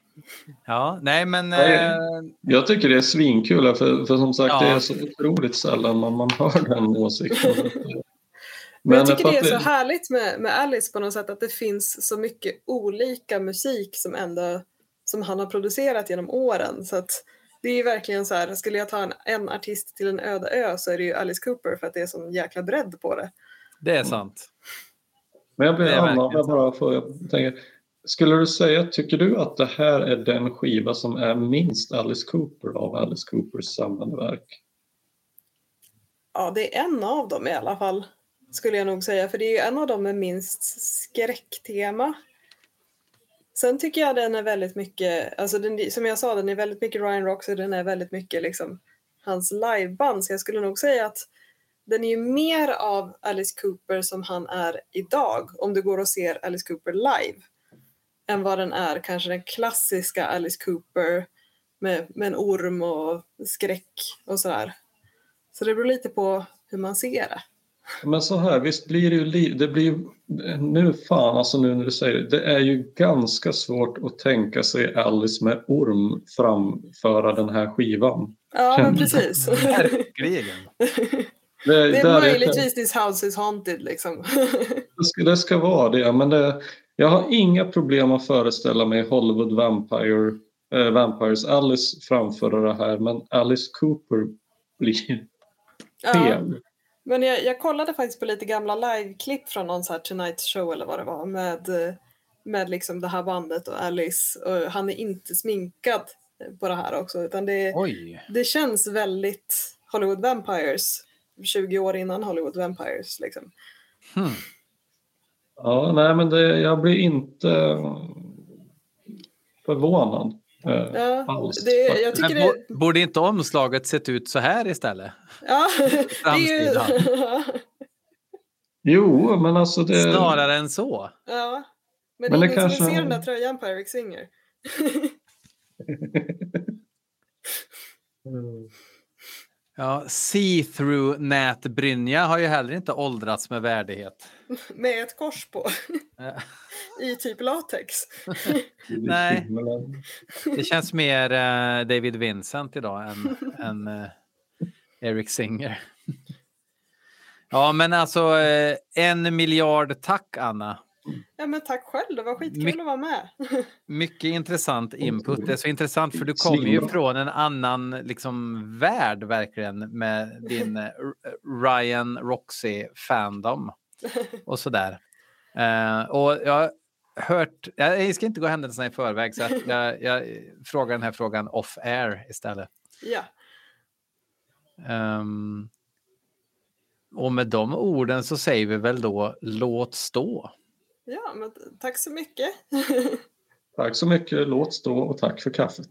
Ja, nej men... Nej. Eh, Jag tycker det är svinkul för, för som sagt Ja. det är så otroligt sällan man, man hör den åsikten. (laughs) Men jag tycker för det är så härligt med, med Alice på något sätt att det finns så mycket olika musik som ändå som han har producerat genom åren. Så att det är ju verkligen så här, skulle jag ta en, en artist till en öde ö så är det ju Alice Cooper för att det är sån jäkla bredd på det. det är sant. Men jag blir Det är Anna, om verkligen jag bara får jag tänker, skulle du säga, tycker du att det här är den skiva som är minst Alice Cooper av Alice Coopers samlade verk? Ja, det är en av dem i alla fall, skulle jag nog säga. För det är ju en av dem med minst skräcktema. Sen tycker jag den är väldigt mycket, alltså den, som jag sa, den är väldigt mycket Ryan Rocks och den är väldigt mycket liksom hans liveband. Så jag skulle nog säga att den är ju mer av Alice Cooper som han är idag, om du går och ser Alice Cooper live, än vad den är kanske den klassiska Alice Cooper med, med en orm och skräck och sådär. Så det beror lite på hur man ser det. Men så här, visst blir det ju, det blir ju, nu fan alltså nu när du säger det, det är ju ganska svårt att tänka sig Alice med orm framföra den här skivan. Ja, men precis. Verkligen. (laughs) Det, Det är möjligtvis This House is Haunted liksom. Det ska, det ska vara det, men det, jag har inga problem att föreställa mig Hollywood Vampire, eh, Vampires Alice framföra det här, men Alice Cooper blir Ja. fel. Men jag, jag kollade faktiskt på lite gamla liveklipp från någon så här Tonight Show eller vad det var med, med liksom det här bandet och Alice. Och han är inte sminkad på det här också utan det, Oj. det känns väldigt Hollywood Vampires. 20 år innan Hollywood Vampires liksom. Hmm. Ja, nej, men det, jag blir inte förvånad. eh, Ja, alls. det, jag tycker Men det... bo- Borde inte omslaget sett ut så här istället? Ja, (laughs) det är ju... Jo, men alltså det... Snarare än så. ja. Men, Men det är ingen som kanske- vill se den där tröjan på Eric Singer. (laughs) (laughs) Mm. Ja, see-through nätbrynja har ju heller inte åldrats med värdighet. (laughs) Med ett kors på. (laughs) I typ latex. (laughs) Nej. Det känns mer eh, David Vincent idag än, än eh, Eric Singer. Ja, men alltså eh, en miljard tack Anna. Ja men tack själv, det var skitkul My- att vara med. (laughs) Mycket intressant input. Det är så intressant för du kommer ju från en annan liksom, värld verkligen med din eh, Ryan Roxy fandom och sådär. Eh, och jag har hört, jag ska inte gå händelserna i förväg så att jag, jag frågar den här frågan off air istället. Ja, Ehm, och med de orden så säger vi väl då låt stå ja men tack så mycket. (laughs) tack så mycket, låt stå och tack för kaffet.